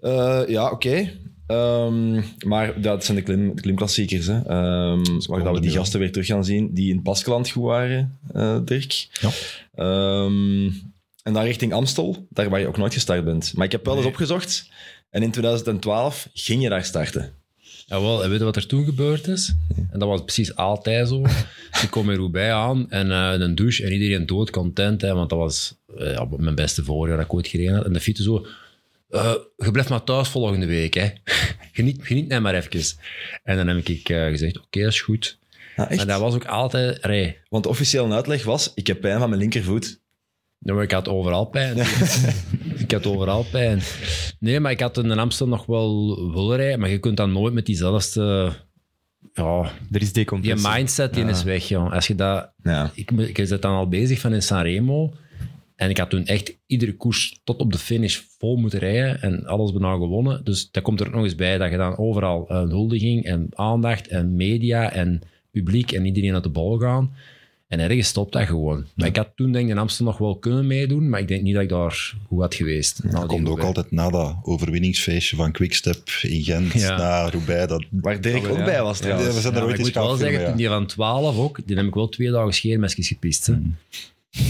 Eh, ja oké. Ehm, maar dat zijn de, klim, de klimklassiekers, hè. Ehm, waar dat we die gasten weer terug gaan zien, die in Baskeland goed waren, eh, Dirk. Ja. Ehm, en dan richting Amstel, daar waar je ook nooit gestart bent. Maar ik heb wel eens opgezocht, en in 2012 ging je daar starten. Jawel, en weet je wat er toen gebeurd is? En dat was precies altijd zo. Ik kom in Roubaix aan en eh, een douche en iedereen doodcontent, hè, want dat was eh, mijn beste voorjaar dat ik ooit gereden had. En de fiets zo, eh, je blijft maar thuis volgende week. Hè. Geniet, geniet nou maar even. En dan heb ik eh, gezegd, oké, dat is goed. Ah, echt? En dat was ook altijd... Allee, Want de officiële uitleg was, ik heb pijn van mijn linkervoet. Ja, maar ik had overal pijn. ik had overal pijn. Nee, maar ik had in Amsterdam nog wel willen rijden, maar je kunt dan nooit met diezelfde... Ja, Er is decompressie. mindset die is weg, joh. Als je dat... Ja. Ik, ik zit dan al bezig van in Sanremo. En ik had toen echt iedere koers tot op de finish vol moeten rijden. En alles bijna gewonnen. Dus dat komt er ook nog eens bij dat je dan overal een huldiging en aandacht en media en publiek en iedereen uit de bal gaan. En ergens stopt dat gewoon. Maar ik had toen denk ik in Amsterdam nog wel kunnen meedoen, maar ik denk niet dat ik daar goed had geweest. Na Dat komt ook Roubaix. altijd na dat overwinningsfeestje van Quickstep in Gent, Ja. na Roubaix. Dat, Waar Dirk Oh, ook ja. bij was ja, trouwens. we zijn Ja, er maar ooit ik moet wel zeggen, die van 12 ook, die heb ik wel twee dagen scheermesjes gepist. Hè.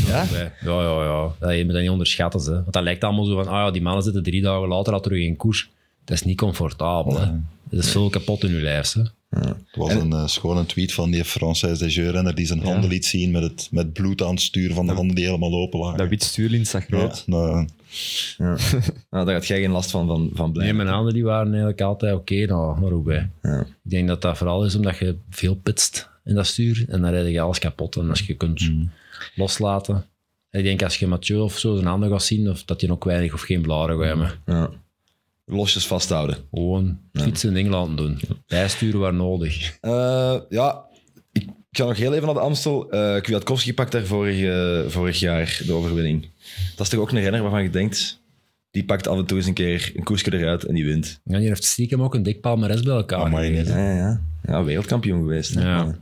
Ja? Ja, ja, ja. ja. Dat je moet dat niet onderschatten. Hè. Want dat lijkt allemaal zo van, ah ja, die mannen zitten drie dagen later al terug in koers. Dat is niet comfortabel. Hè. Dat is veel kapot in je lijf. Hè. Het was een uh, schone tweet van die Française de die zijn handen liet zien met, het, met bloed aan het stuur van de handen die helemaal open lagen. Dat wit stuurlint zag ja, rood. nou, Ja. Nou, daar had jij geen last van, van, van Nee, blijven. mijn handen die waren eigenlijk altijd oké nou, naar Roubaix. Ja. Ik denk dat dat vooral is omdat je veel pitst in dat stuur en dan rijd je alles kapot. En als je kunt loslaten... Ik denk als je Mathieu of zo zijn handen gaat zien, of dat je ook weinig of geen blaren gaat hebben. Ja. Losjes vasthouden. Gewoon fietsen en ding laten doen. Bijsturen waar nodig. Eh, ja, ik, ga nog heel even naar de Amstel. Eh Kwiatkowski pakt daar vorig, eh, vorig jaar de overwinning. Dat is toch ook een renner waarvan je denkt, die pakt af en toe eens een keer een koersje eruit en die wint. Ja, die heeft stiekem ook een dik palmares bij elkaar. Amai, gereden. Ja, ja. ja wereldkampioen geweest. hè. Ja.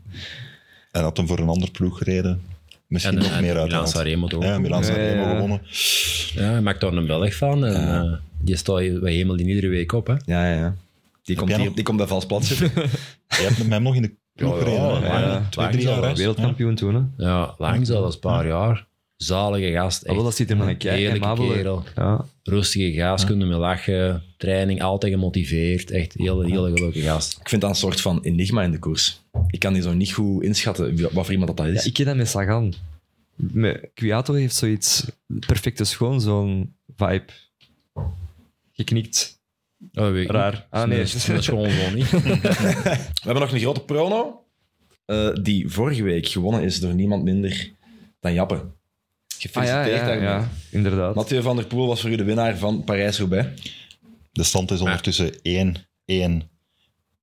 en had hem voor een ander ploeg gereden. Misschien En, nog en meer uit. Milan Sanremo toch? Ja, Milan Ja, Sanremo ja, ja. gewonnen. Ja, hij maakt daar een Belg van. En, eh, die staat je bij hemel die iedere week op. Hè. Ja, ja, ja. Die komt, nog- die komt bij vals plat zitten. Je hebt met hem nog in de ploeg Ja, gereden. ja, hè? ja, ja. Twee, drie jaar. Wereldkampioen toen, hè. Ja, lang zelfs, een paar jaar. Zalige gast. Ah, wel, Echt. dat ziet er maar een kerel. Ja. Rustige gast, kunnen mee lachen. Training, altijd gemotiveerd. Echt heel, heel gelukkige gast. Ik vind dat een soort van enigma in de koers. Ik kan die zo niet goed inschatten wat voor iemand dat, dat Ja, is. ik ken dat met Sagan. Met Kwiato heeft zoiets perfecte schoon, zo'n vibe. Geknikt. Oh, weet Raar. Ah, nee. Dat is, dat is gewoon gewoon niet. We hebben nog een grote prono, eh, die vorige week gewonnen is door niemand minder dan Jappe. Ah, Gefeliciteerd ja, ja, daarmee. ja, inderdaad. Mathieu van der Poel was voor u de winnaar van Parijs-Roubaix. De stand is ondertussen 1-1-0.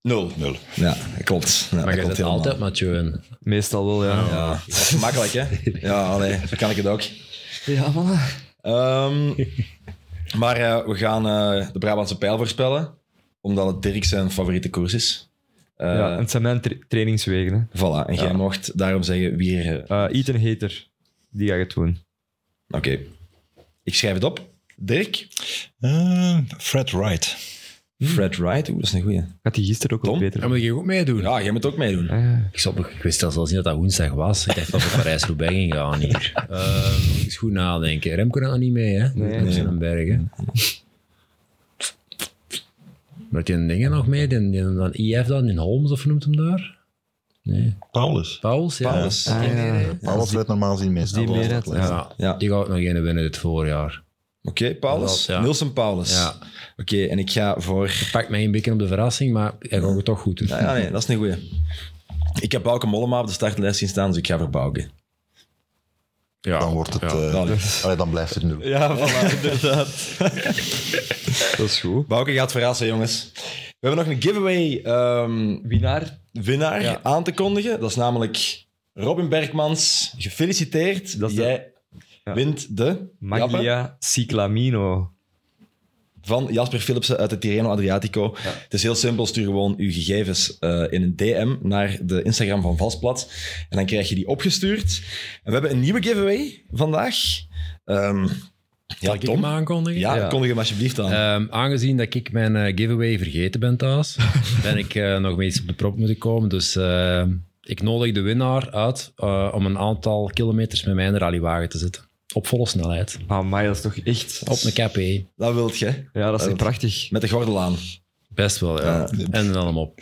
Nul. Ja, klopt. Ja, Maar dat je zit altijd Mathieu in. Meestal wel, ja. Ja, dat is gemakkelijk, hè? Ja, allee, zo kan ik het ook. Ja, man. Ehm, maar eh, we gaan eh, de Brabantse pijl voorspellen, omdat het Dirk zijn favoriete koers is. Eh, ja, en het zijn mijn tra- trainingswegen. Hè. Voilà, en jij Ja. mocht daarom zeggen wie er... eh, Uh, Ethan Hater, die ga je het doen. Oké, ik schrijf het op. Dirk, Eh, Fred Wright. Fred Wright, oeh, dat is een goeie. Had hij gisteren ook Tom? beter. Dan moet je ook meedoen. Ja, jij moet ook meedoen. Ah, ja. Ik, nog, ik wist zelfs niet dat dat woensdag was. Ik dacht dat we Parijs-Roubaix ging gaan hier. Ehm eens goed nadenken. Remco gaat nog niet mee, hè? Nee. Op zijn bergen. Maar die dingen nog mee? Die, die, dan IF dan, in Holmes of noemt hem daar? Nee. Paulus. Pauls, ja. Pauls. Die Ah, ja. Paulus rijdt normaal gezien meestal. die wat Ja, die gaat nog een winnen dit voorjaar. Oké, Paulus. Ja. Nielsen Paulus. Ja. Oké, en ik ga voor... Pak mij een beetje op de verrassing, maar hij gaat het toch goed doen. Ja, ja, nee, dat is een goeie. Ik heb Bauke Mollema op de startlijst zien staan, dus ik ga voor Bauke. Ja. Dan wordt het... Ja. eh, Allee. allee, dan blijft het nul. Ja, voilà, inderdaad. dat is goed. Bauke gaat verrassen, jongens. We hebben nog een giveaway ehm, Winnaar. Winnaar Ja. aan te kondigen. Dat is namelijk Robin Bergmans. Gefeliciteerd. Dat is de- Jij Ja. wint de Maglia Ciclamino. van Jasper Philipsen uit de Tirreno Adriatico. Het is heel simpel. Stuur gewoon uw gegevens eh, in een DM naar de Instagram van Valsplat. En dan krijg je die opgestuurd. En we hebben een nieuwe giveaway vandaag. Ehm ja, ik Tom? hem aankondigen? Ja, Ja. kondig hem alsjeblieft aan. Ehm, aangezien dat ik mijn eh, giveaway vergeten ben thuis, ben ik eh, nog mee iets op de prop moeten komen. Dus eh, ik nodig de winnaar uit eh, om een aantal kilometers met mijn rallywagen te zitten. Op volle snelheid. Ah, maar dat is toch echt... Op een KP. Dat wilt je. Ja, dat is echt prachtig. Met de gordel aan. Best wel, ja. Ja. En dan hem op.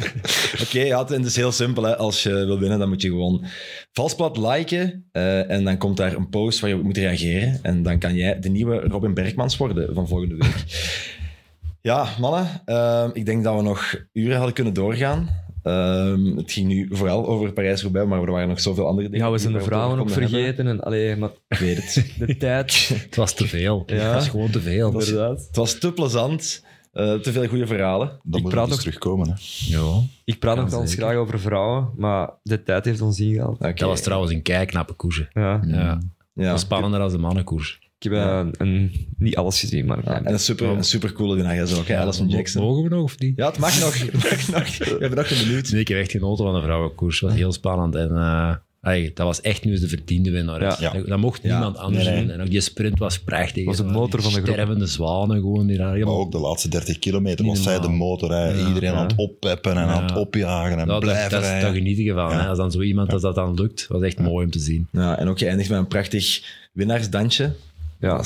Oké, ja, het is heel simpel. Hè. Als je wil winnen, dan moet je gewoon valsplat liken. eh, en dan komt daar een post waar je op moet reageren. En dan kan jij de nieuwe Robin Bergmans worden van volgende week. Ja, mannen. eh, ik denk dat we nog uren hadden kunnen doorgaan. Ehm, het ging nu vooral over Parijs-Roubaix, maar er waren nog zoveel andere dingen. Ja, we zijn de vrouwen hebben. vergeten. En, allee, maar Ik weet het. de tijd, Het was te veel. Ja. Het was gewoon te veel. was- inderdaad. Het was te plezant. Eh, te veel goede verhalen. Dan Ik moet praat dus nog- terugkomen. Hè. Ja. Ik praat zeker. graag over vrouwen, maar de tijd heeft ons ingehaald. Oké. Dat was trouwens een keiknappe koers. Ja. Ja. Ja. spannender als de mannenkoers. Ik heb eh, een, niet alles gezien, maar... Ja, en een super, een super coole ook, Alison Jackson. Mogen we nog of niet? Ja, het mag nog. Het mag nog. We hebben nog een minuut. Nee, ik heb echt genoten van de vrouwenkoers. Het was heel spannend. En eh, dat was echt nu eens de verdiende winnaar. Ja. Ja. Dat, dat mocht Ja. niemand anders Nee, nee. doen. En ook die sprint was prachtig. Was de hè. motor Die van de groep. Stervende zwanen gewoon. Die daar Maar ook de laatste 30 kilometer was zij de motor. Hè. Iedereen ja. aan het oppeppen en aan het Ja. opjagen en blijven dat, rijden. daar geniet je van. Hè. Als dan zo iemand als dat dan lukt, was echt mooi om te zien. Ja, en ook geëindigd met een prachtig winnaarsdansje. Ja.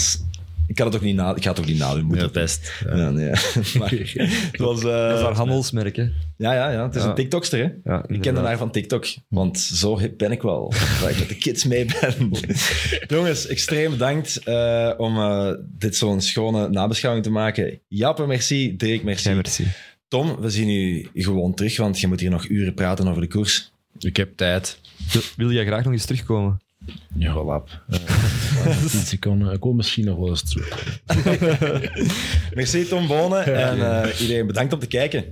Ik, kan het ook niet na, ik ga het ook niet nadoen. Moet Ja, het. best. Ja. Ja, nee. maar het was... eh, Dat is haar handelsmerk, hè. ja, ja, ja, het is Ja. een TikTokster, hè? Ja, Ik inderdaad. haar van TikTok, want zo hip ben ik wel. Dat ik met de kids mee ben. Jongens, extreem bedankt eh, om eh, dit zo'n schone nabeschouwing te maken. Jappe, merci. Dirk, merci. Ja, merci. Tom, we zien u gewoon terug, want je moet hier nog uren praten over de koers. Ik heb tijd. Wil- Wil jij graag nog eens terugkomen? Ja, lap. Uh, 10 seconden. Ik kom misschien nog wel eens terug. Merci Tom Bonen en eh, iedereen bedankt om te kijken.